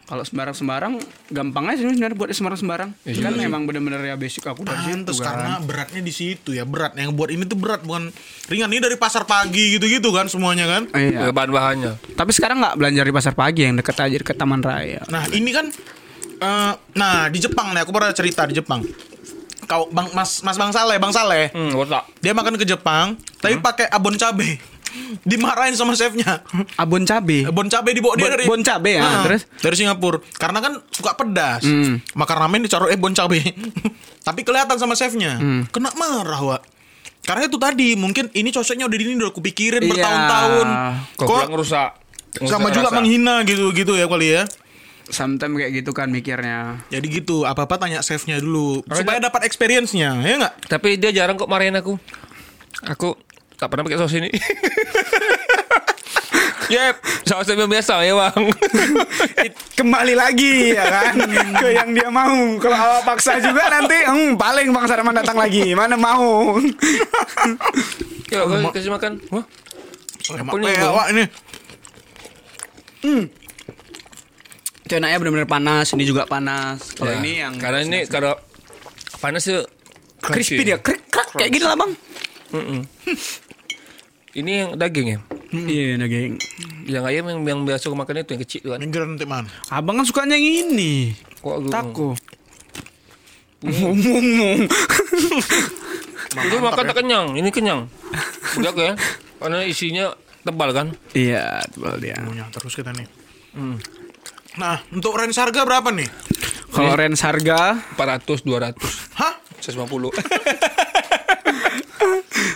Kalau sembarang-sembarang, gampang aja sih sebenarnya buat sembarang-sembarang. kan emang bener-bener ya basic aku dari Pantes situ karena kan. beratnya di situ ya berat yang buat ini tuh berat bukan ringan ini dari pasar pagi gitu-gitu kan semuanya kan Iya. Bahan-bahannya. Tapi sekarang nggak belanja di pasar pagi yang deket aja deket Taman Raya. nah ini kan eh, nah di Jepang nih aku pernah cerita di Jepang kau bang mas mas bang Saleh bang Saleh Hmm, dia makan ke Jepang tapi pakai abon cabe dimarahin sama chefnya Abon cabe. abon cabe dibawa dia dari bon cabe ya, Nah, terus? dari Singapura karena kan suka pedas Hmm. makan ramen dicaruh eh bon cabe tapi kelihatan sama chefnya Hmm. kena marah wa karena itu tadi mungkin ini cocoknya udah ini udah kupikirin Iya. bertahun-tahun Kok pulang rusak. sama juga menghina gitu-gitu ya kali ya Sometimes kayak gitu kan mikirnya. jadi gitu apa-apa tanya chefnya dulu Karena supaya dapat experience-nya ya nggak Tapi dia jarang kok marahin aku. Aku tak pernah pakai saus ini. Yep, sausnya yang biasa ya bang. Kembali lagi ya kan ke yang dia mau. Kalau awak paksa juga nanti hmm, paling Bang Sarman datang lagi. Mana mau. Yuk, kau kasih makan. Wah, awak ini Itu enaknya benar-benar panas, ini juga panas. Kalau Ya, ini yang karena ini kalau panas tuh crispy dia, krik krak kayak gini lah Bang. Mm-mm. Ini yang daging ya. Iya daging. Yang ayam yang, yang biasa aku makan itu yang kecil tuh kan. minggiran nanti man Abang kan sukanya yang ini. Kok aku Tako. Ngomong. Itu makan tak kenyang, ini kenyang. Udah ya. Karena isinya tebal kan. Iya, tebal dia. punya terus kita nih Hmm. nah untuk range harga berapa nih Kalau range harga 400, 200, hah 150.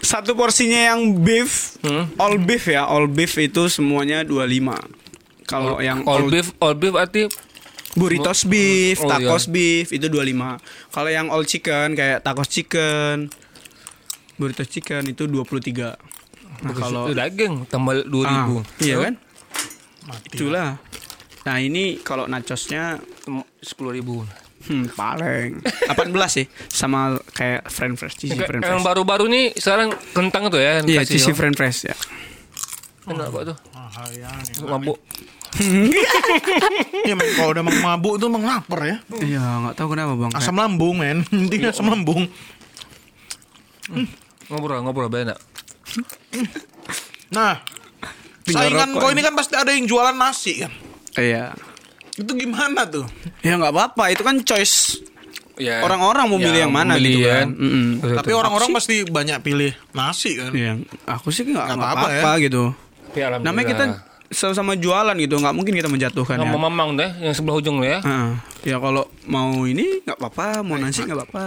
satu porsinya yang beef, Hmm. all beef ya, all beef itu semuanya 25. Kalau yang all beef, all beef arti burritos beef, Oh, tacos iya. beef itu 25. Kalau yang all chicken kayak tacos chicken, burritos chicken itu 23. Nah, kalau itu daging tambah 2000. Ah, iya kan? mati Itulah. Nah, ini kalau nachosnya Sepuluh ribu. Hmm, paling 18 sih sama kayak french fries, cheesy french Yang fries. baru-baru nih sekarang kentang tuh ya. yang Iya, kasih, cheesy french fries ya. Enak kok tuh. mahal ya nih Mabuk. Iya men, kalau udah mabuk itu emang lapar ya. Iya, nggak tahu kenapa, Bang. Asam lambung men, intinya asam lambung. Ngobrol, ngobrol enak. Nah, Tinggal saingan kau ini. ini kan pasti ada yang jualan nasi kan. Iya. Itu gimana tuh? Ya nggak apa-apa, itu kan choice Ya. orang-orang mau Ya, milih yang mana milih gitu kan. kan. Betul, Tapi orang-orang pasti banyak pilih nasi kan. Iya, aku sih nggak Nggak nggak apa-apa apa-apa gitu. Tapi alhamdulillah. Namanya kita sama-sama jualan gitu, nggak mungkin kita menjatuhkan ya. sama mamang deh yang sebelah ujung lo ya. Heeh. ya kalau mau ini nggak apa-apa, mau nasi nggak apa-apa.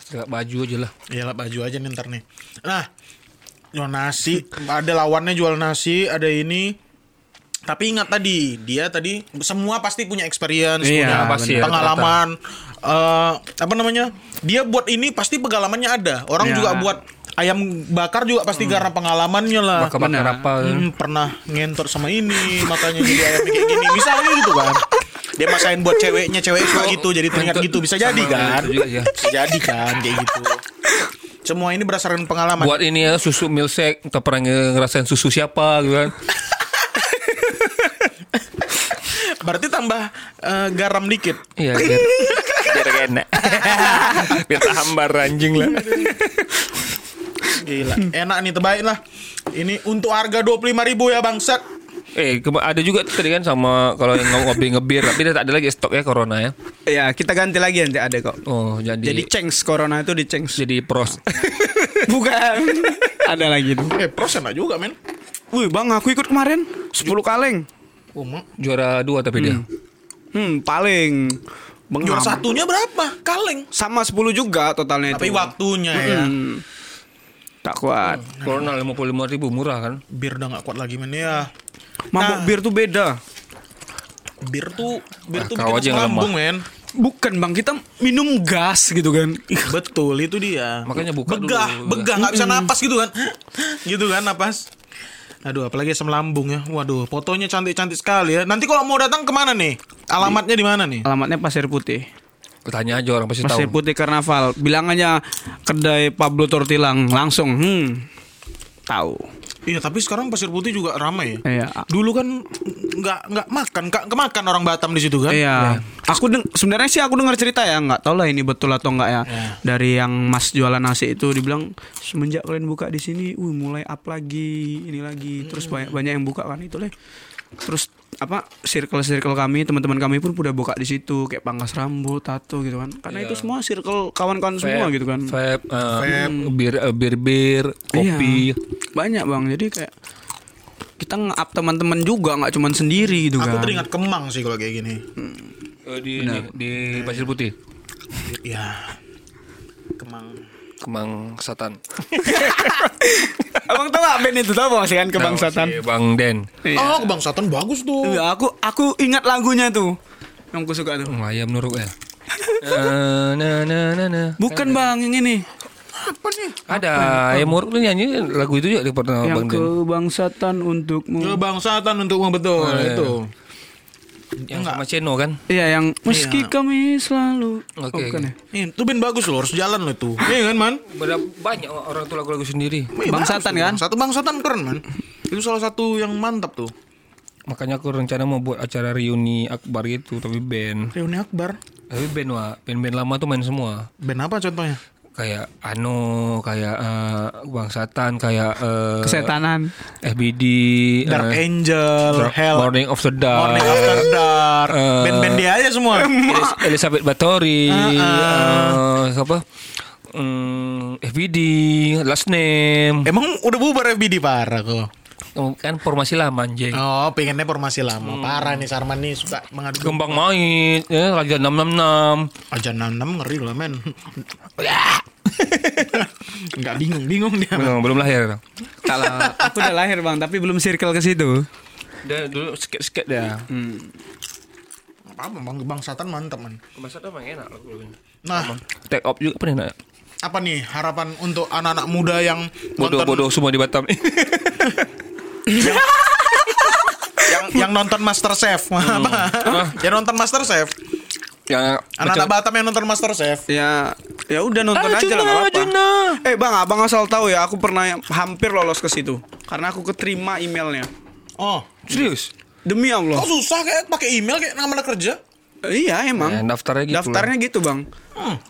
Setelah baju aja lah. Iyalah baju aja nih ntar nih. Nah, jual nasi, ada lawannya jual nasi, ada ini. Tapi ingat tadi, dia tadi semua pasti punya experience, Iya, punya pasti ya, pengalaman. Eh, apa namanya? Dia buat ini pasti pengalamannya ada. Orang Iya. juga buat ayam bakar juga pasti karena pengalamannya lah. Bakar-bakar benar. apa. Hmm, pernah ngentot sama ini, makanya jadi ayamnya kayak gini. Misalnya gitu kan. Dia masain buat ceweknya, cewek suka gitu, jadi teringat gitu. Bisa jadi kan? juga, ya. Bisa jadi kan kayak gitu. Semua ini berdasarkan pengalaman. Buat ini ya susu milkshake, kita pernah ngerasain susu siapa gitu kan. Berarti tambah eh, garam dikit. Iya, biar, biar enak. biar hambar anjing lah. Gila, enak nih terbaik lah. Ini untuk harga 25.000 ribu ya bangsat. Eh, ada juga tadi kan sama kalau yang ngopi ngebir, tapi dia tak ada lagi stok ya corona ya. Ya kita ganti lagi nanti ada kok. Oh, jadi Jadi jadi, cengs corona itu di cengs. pros. Bukan. ada lagi tuh. Eh, pros enak juga men. Wih bang, aku ikut kemarin 10 kaleng. Oh, mak. Juara dua tapi dia. Hmm, paling. Bang, Juara satunya berapa? Kaleng. sama 10 juga totalnya Tapi itu. waktunya ya. Hmm. Tak kuat. Corona lima puluh lima ribu murah kan? Bir udah gak kuat lagi men ya. Mabuk Nah. bir tuh beda. Bir tuh bir tuh Ah, kau bikin aja lambung, men. Bukan bang, kita minum gas gitu kan. Betul itu dia. Makanya buka dulu. begah, begah nggak bisa napas gitu kan. gitu kan napas. Aduh, apalagi asam lambung ya. Waduh, fotonya cantik-cantik sekali ya. Nanti kalau mau datang ke mana nih? Alamatnya di mana nih? Alamatnya Pasir Putih. Tanya aja orang pasti Pasir tahu. Putih Karnaval. Bilang aja kedai Pablo Tortilang langsung. Hmm. Tahu. Iya, tapi sekarang Pasir Putih juga ramai ya. Iya. Dulu kan nggak nggak makan, nggak kemakan orang Batam di situ kan? Iya. Aku deng sebenarnya sih aku dengar cerita ya, nggak tahu lah ini betul atau enggak ya. Dari yang Mas jualan nasi itu dibilang semenjak kalian buka di sini, wih mulai up lagi, ini lagi. Terus banyak banyak yang buka kan itu lah. Terus apa circle-circle kami, teman-teman kami pun udah buka di situ kayak pangkas rambut, tato gitu kan. Karena itu semua circle kawan-kawan semua gitu kan. Vape, eh, bir, eh, bir, bir, kopi. Iya. Banyak Bang. Jadi kayak kita nge-up teman-teman juga nggak cuman sendiri gitu Aku kan. teringat Kemang sih kalau kayak gini. Eh, di, di, di Pasir Putih. Iya. Kemang. Kemang Satan. Abang tahu gak band itu tahu masih kan kebangsatan. Si Bang Den. Oh, kebangsaan bagus tuh. Iya, aku aku ingat lagunya tuh. Yang aku suka tuh. Oh, ayam nuruk ya. Eh, na na na na. Bukan Bang, yang ini. Apa nih? Ada ayam nuruk tuh nyanyi lagu itu juga di pernah yang Bang Den. kebangsatan untukmu. Kebangsaan untukmu betul itu. Yang sama Ceno kan? Iya, yang meski kami selalu. Oke, Oh, bukan oke. ya? Itu band bagus loh, harus jalan loh itu. Iya kan, Man? Banyak orang tuh lagu-lagu sendiri. Iya, Bangsatan, bagus tuh, kan? Bang. Satu bangsatan keren, Man. Itu salah satu yang mantap tuh. Makanya aku rencana mau buat acara reuni akbar gitu tapi band. Reuni Akbar. Tapi band wah, band-band lama tuh main semua. Band apa contohnya? Kayak Ano, kayak eh, Bang Satan, kayak eh, Kesetanan. FBD, Dark eh, Angel, Dark- Hell, Morning of the Dark, Morning After Dark. Eh, Band-band dia aja semua. Elis- Elizabeth Bathory, Ah, eh, siapa? Hmm, FBD, Last Name, Emang udah bubar FBD parah kok. Kan formasi lama anjing. Oh, pengennya formasi lama. Parah nih Sarman nih suka mengadu. Kembang Mait, ya, Raja 666. Aja 66 ngeri loh, men. Enggak bingung, bingung dia. Belum, belum lahir. Kalau aku udah lahir Bang, tapi belum circle ke situ. Dia dulu sket-sket dia. Apa bang kebangsaan mantap man. Tuh emang enak lagu-lagunya. Nah, Take off juga pernah enak. apa nih harapan untuk anak-anak muda yang Bodoh-bodoh semua di Batam yang yang nonton Master Chef apa? yang nonton Master Chef yang anak-anak Batam yang nonton Master Chef Ya, ya udah nonton Ah, aja lah. Juna. Eh bang, abang asal tahu ya, aku pernah hampir lolos ke situ karena aku keterima emailnya. oh serius. Demi Allah. kok susah kayak pakai email kayak nama kerja Eh, iya emang. Ya, daftarnya gitu Daftarnya gitu bang.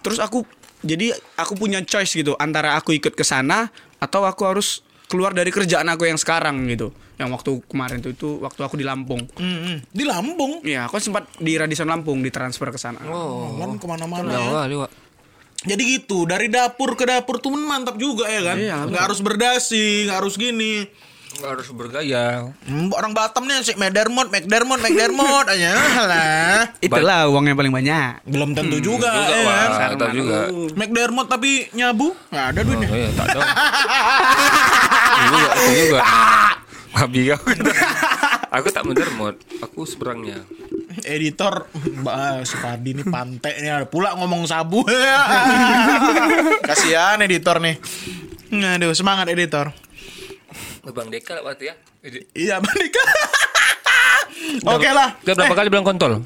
Terus aku jadi aku punya choice gitu antara aku ikut ke sana atau aku harus keluar dari kerjaan aku yang sekarang gitu. Yang waktu kemarin tuh itu waktu aku di Lampung. Hmm, di Lampung Iya, aku sempat di Radisson Lampung ditransfer ke sana. Oh, kan ke mana-mana ya. Jadi gitu dari dapur ke dapur tuh mantap juga ya kan Iya, nggak harus berdasi nggak harus gini Nggak harus bergaya. Hmm, orang Batam nih si McDermott McDermott McDermott aja lah Itulah uang yang paling banyak. belum tentu juga, Juga, ya kan juga. McDermott tapi nyabu nggak ada duitnya Oh iya, itu juga. Babi kau. Aku tak mendermot. Aku seberangnya. editor Mbak si Padi nih pantai nih ada pula ngomong sabu kasihan editor nih Aduh semangat editor Bang Deka lah waktu ya. iya Bang Dika oke lah Dia berapa kali bilang kontol?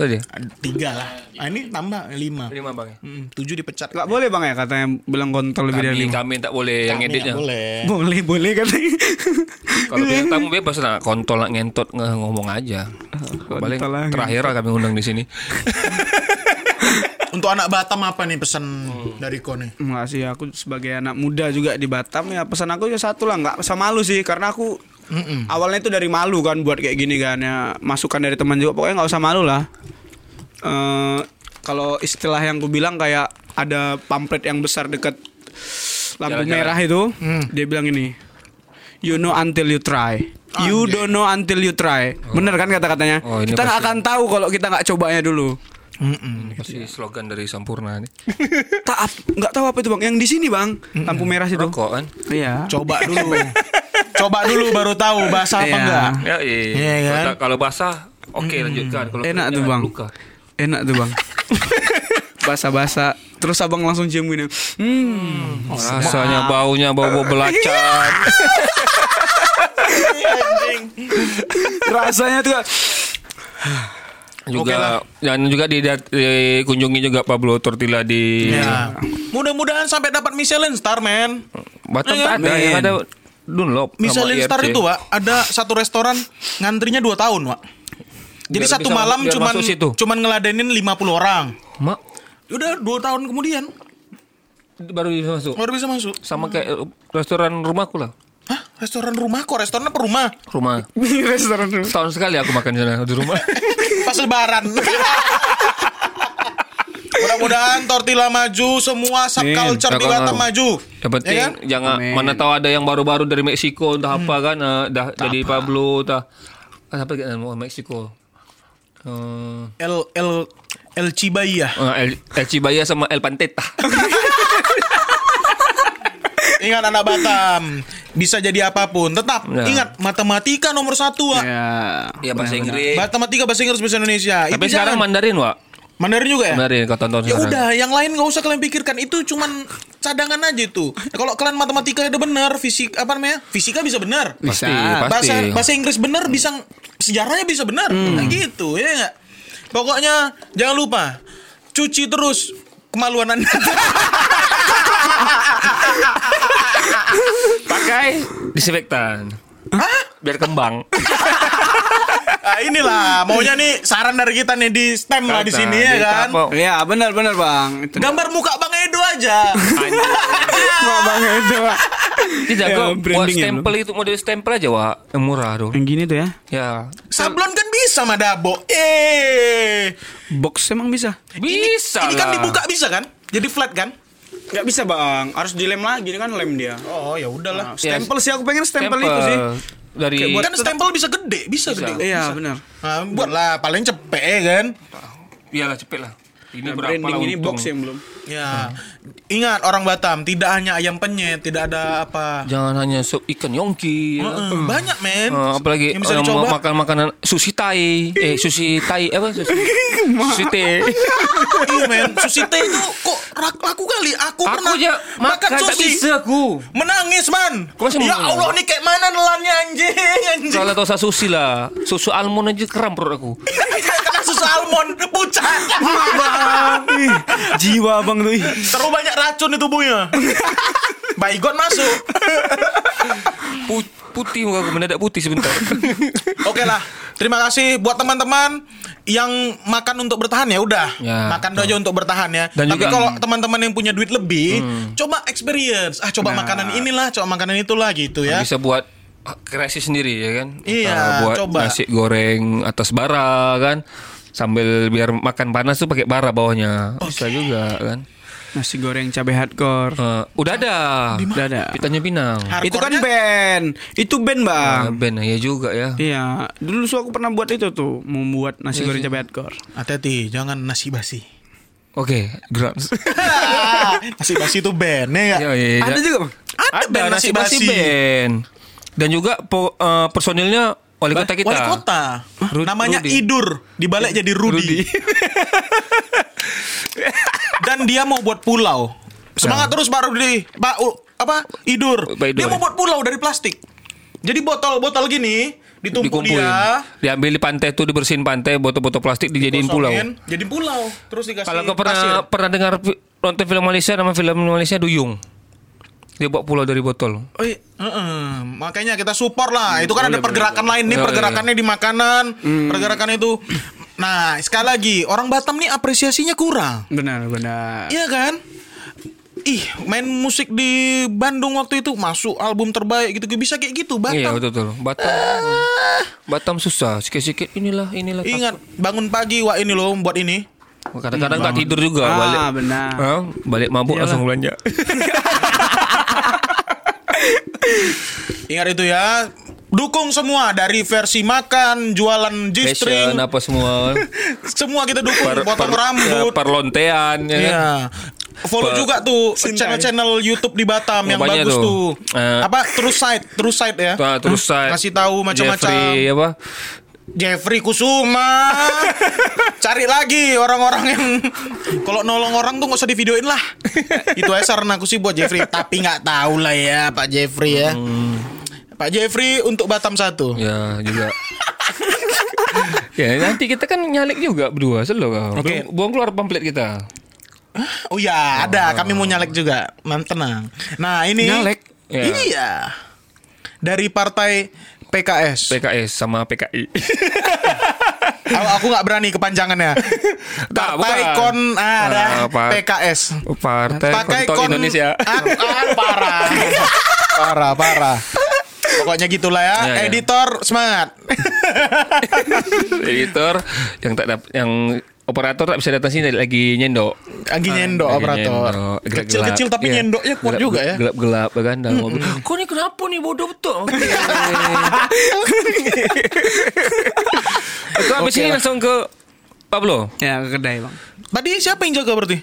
Tadi. tiga lah nah, ini tambah lima Lima bang. Hmm, tujuh dipecat Gak boleh bang ya katanya bilang kontol lebih dari lima. kami tak boleh yang Kami editnya. nggak boleh Boleh boleh katanya. Kalau bintang tamu bebas lah kontol nak ngentot nge- ngomong aja. Paling lah, terakhir lah kami undang di sini. Untuk anak Batam apa nih pesan dari Ko nih? Enggak sih aku sebagai anak muda juga di Batam ya pesan aku ya satu lah nggak usah malu sih karena aku awalnya itu dari malu kan buat kayak gini kan ya masukan dari teman juga pokoknya nggak usah malu lah. Eh kalau istilah yang ku bilang kayak ada pamflet yang besar dekat lampu Jalan-jalan. merah itu dia bilang ini you know until you try. You Anjay. don't know until you try. Bener kan kata-katanya? Oh, kita nggak akan tahu kalau kita nggak cobanya dulu Ini pasti slogan dari Sampurna nih. tak ap- nggak tahu apa itu bang yang di sini bang lampu merah situ Rokok kan? iya Coba dulu. Coba dulu baru tahu bahasa apa Iya. enggak. Ya iya. Iya, kan? Kalau tak- Kalau basah Oke, lanjutkan. Kalau Enak tuh bang. luka. Enak tuh bang. Basa-basa. Terus abang langsung cium gini. Hmm. Rasanya baunya bau-bau belacan. Anjing. Rasanya tuh. Juga Oke lah. dan juga di, dikunjungi juga Pablo Tortilla di Ya. Mudah-mudahan sampai dapat Michelin star, men. Batam tak ada yang ada Dunlop sama Michelin IRC. star itu, Wak, ada satu restoran ngantrinya 2 tahun, Wak. Jadi Biar satu bisa- malam cuman cuman ngeladenin 50 orang. Mak Udah 2 tahun kemudian baru bisa masuk. baru bisa masuk. Sama kayak restoran rumahku lah. Hah? Restoran rumah kok? Restoran apa rumah? Rumah. Restoran dulu. Setahun sekali aku makan di sana di rumah. Pas lebaran. Mudah-mudahan Tortilla maju, semua subculture di. Batam maju. Yang penting Ya kan? jangan Amin. mana tahu ada yang baru-baru dari Meksiko entah apa Hmm. kan eh, dah jadi Pablo entah ah, apa nama Meksiko. Eh, El El El Cibaya. eh, El, El Cibaya sama El Panteta. Ingat anak Batam, bisa jadi apa pun. Tetap Ya. ingat matematika nomor satu, Wak. Ya. Iya bahasa Inggris. Matematika bahasa Inggris bahasa Indonesia. Tapi Itu sekarang jangan. Mandarin, Wak. Mandarin juga ya? Mandarin kau tonton Ya sekarang. udah, yang lain nggak usah kalian pikirkan. Itu cuman cadangan aja itu. Kalau kalian matematika udah benar, fisik apa namanya? Fisika bisa benar. Pasti, Bisa. pasti. Bahasa bahasa Inggris benar bisa sejarahnya bisa benar. Nah, gitu, ya nggak? Pokoknya jangan lupa cuci terus kemaluan Anda. Pakai disinfektan. Hah? Biar kembang. Nah, inilah maunya nih saran dari kita nih di STEM lah di sini ya kan. Ya benar benar bang. Itu. Gambar muka Bang Edo aja. Mau bang itu. Pak. Tidak Ya, kok buat branding ya, stempel itu model stempel aja, Wak. Yang murah tuh. Yang gini tuh ya. Ya. Sablon kan bisa Madabo. Eh. Box emang bisa? Bisa Ini kan lah. dibuka bisa kan? Jadi flat kan? Gak bisa bang. Harus dilem lagi. Kan lem dia. Oh, ya udahlah. Stempel sih aku pengen stempel, itu sih. Dari Kayak buat- Kan stempel bisa gede, bisa, Bisa. gede. Iya benar. Nah, buatlah paling cepet ya kan. Iyalah cepet lah. Ini Nah, berapa branding lah ini untung. box yang belum. Ya. Ingat orang Batam, tidak hanya ayam penyet, tidak ada apa. Jangan hanya sup ikan yongki. ya. Heeh, Banyak men. Eh, apalagi yang bisa orang dicoba. ma- makan makanan sushi Thai, eh sushi Thai apa sushi, sushi teh. iya men, sushi teh itu kok rak- laku kali. Aku, Aku pernah aja makan tak bisa aku. Menangis man. Kok masih ya menangis? Allah nih kayak mana nelannya anjing anjing. Kalau tahu sushi lah, susu almond aja keram perut aku. Kena susu almond pucat. Bang, ih, jiwa bang tuh. ih. Terlalu banyak racun di tubuhnya. Baygon masuk. Pu- putih muka aku mendadak putih sebentar. Oke lah. Terima kasih buat teman-teman yang makan untuk bertahan ya udah. Ya. makan aja untuk bertahan ya. Dan Tapi juga- kalau teman-teman yang punya duit lebih, coba experience. Ah coba makanan inilah, coba makanan itulah gitu ya. Bisa buat kreasi sendiri ya kan. Iya, buat coba. nasi goreng atas bara kan. Sambil biar makan panas tuh pakai bara bawahnya. Bisa juga kan. Nasi goreng cabai hardcore. Eh, udah ada. Udah ada. Pitanya Pinang. Itu kan band. Itu band bang. Ah, Ben ya juga ya. Iya, dulu so aku pernah buat itu tuh, membuat nasi goreng cabai hardcore. Hati-hati, jangan nasi basi. Oke, Grabs. nasi basi itu band ya nggak? Ya, iya, iya. Ada juga bang. Ada, band nasi basi. band. Dan juga po- eh, personilnya wali kota kita. Wali kota. Ru- Namanya Rudi. Idur, dibalik jadi Rudi. Rudi. Dan dia mau buat pulau. Semangat terus Pak Rudi. Pak apa? Idur. Pak Idur. Dia mau buat pulau dari plastik. Jadi botol-botol gini ditumpuk Dikumpulin. dia. Diambil di pantai tuh dibersihin pantai, botol-botol plastik dijadiin pulau. Jadi pulau. Terus dikasih Kalau kau pernah pasir. pernah dengar nonton film Malaysia nama film Malaysia Duyung. Dia buat pulau dari botol. Oh iya, heeh. makanya kita support lah. Itu kan ada pergerakan lain nih, Oh, iya. pergerakannya di makanan, pergerakan itu. Nah, sekali lagi, orang Batam nih apresiasinya kurang. Benar, benar. Iya kan? Ih, main musik di Bandung waktu itu masuk album terbaik gitu bisa kayak gitu Batam. Iya betul betul. Batam. Batam susah. Sikit-sikit inilah inilah. Ingat bangun pagi wah ini loh buat ini. Kadang-kadang tak tidur juga Ah, balik. benar. Hah? balik mabuk Iyalah. langsung belanja. Ingat itu ya. Dukung semua dari versi makan, jualan Fashion G-string, apa semua. semua kita dukung. Per- Potong per- rambut. ya, perlontean ya. Iya. Follow Per- juga tuh channel-channel YouTube di Batam yang bagus tuh. tuh. Eh, apa? Terus site, terus site ya. Tuh, terus saya Kasih tahu macam-macam. Jeffrey apa? Jeffrey Kusuma. Cari lagi orang-orang yang kalau nolong orang tuh nggak usah divideoin lah. Itu aja saran aku sih buat Jeffrey. Tapi nggak tahu lah ya Pak Jeffrey ya. Pak Jeffrey untuk Batam satu. Ya juga. ya nanti kita kan nyalek juga berdua kau. Oke. Bu- Buang keluar pamflet kita. Oh ya, ada. Kami mau nyalek juga. Man, tenang. Nah ini. Nyalek? Ya. Iya. Dari partai PKS. PKS sama PKI. aku, nggak berani kepanjangannya. Tak, Partai bukan. kon ada Ah. PKS. Partai Pakai Kontol kon Indonesia. Ah, ah, parah. parah, parah. Pokoknya gitulah ya. Ya, ya. Editor semangat. Editor yang tak dap- yang operator tak bisa datang sini lagi nyendok. Lagi nyendok Lagi operator. nyendok. Gelap-gelap. Kecil-kecil tapi Iya. nyendoknya kuat Gelap- juga ya. Gelap-gelap kan dalam mobil. Kau ni kenapa ni bodoh betul? Oke. Aku habis Oke ini langsung ke Pablo. Ya ke kedai bang. Tadi siapa yang jaga berarti?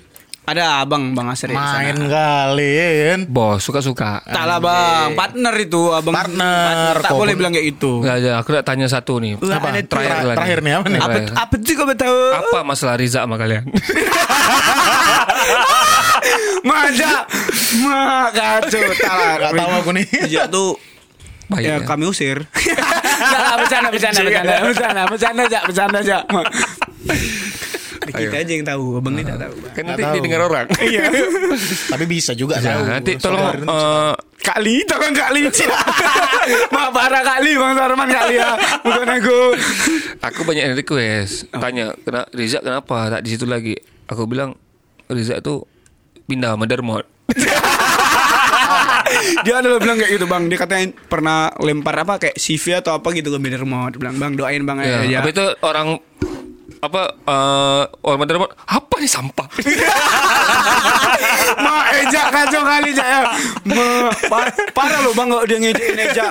Ada abang bang Asri. Main kali kan. Bos suka-suka. Tak lah bang, partner itu abang. Partner, Tak boleh bilang kayak itu. Enggak ada, aku nak tanya satu nih. Apa? Terakhir terakhir nih, apa nih? Apa apa sih kau tahu? Apa masalah Riza sama kalian? Maja, mak kacau. Tak lah, Gak tahu aku nih. Sejak tuh Baik ya, ya. kami usir. Enggak lah, bercanda, bercanda, bercanda, bercanda, bercanda aja, bercanda aja. Kita aja yang tahu, abang ini tak tahu. Kan nanti tahu. didengar orang. Iya. Tapi bisa juga Ya, tahu. nanti tolong Saudara itu eh, Kali, takkan kali. Mak parah kali Bang Sarman kali ya. Bukan aku. aku banyak yang request tanya kena Riza kenapa tak di situ lagi. Aku bilang Riza tuh pindah sama Dermot. Dia ada bilang kayak gitu bang. Dia katanya pernah lempar apa kayak CV atau apa gitu ke Binder Remote. Bilang bang doain bang Ya, ya. Habis itu orang apa eh orang Dermot apa nih sampah? Ma Eja kacau kali Eja ya. Ma, pa- parah loh bang kalau dia ngejekin Eja.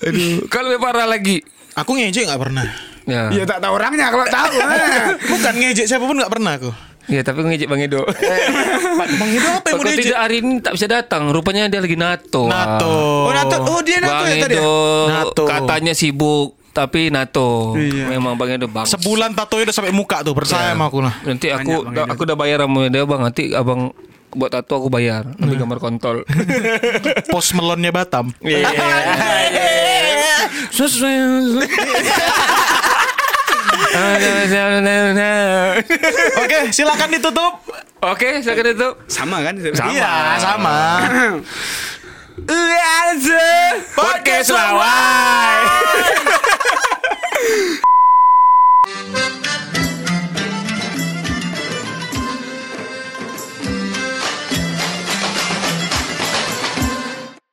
Aduh, kalau lebih parah lagi. Aku ngejek gak pernah. Ya. Iya tak tahu orangnya kalau tahu. eh. Bukan ngejek siapa pun gak pernah aku. Ya, tapi ngejek Bang Edo. Pak Bang Edo apa yang mau diejek? tidak hari ini tak bisa datang. Rupanya dia lagi NATO. NATO. Oh Nato, oh dia Nato Bang ya tadi. ya? Edo NATO. katanya sibuk tapi NATO. Iya. Memang Bang Edo bang. Sebulan tatonya udah sampai muka tuh, percaya sama aku lah. Nanti aku Banyak, Edo. aku udah bayar sama dia bang. Nanti abang buat tato aku bayar. Ambil gambar kontol. Pos melonnya Batam. Iya. Oke, silakan ditutup. Oke, silakan itu. Sama kan? Sama. Iya, sama. Uyanze Podcast Lawai.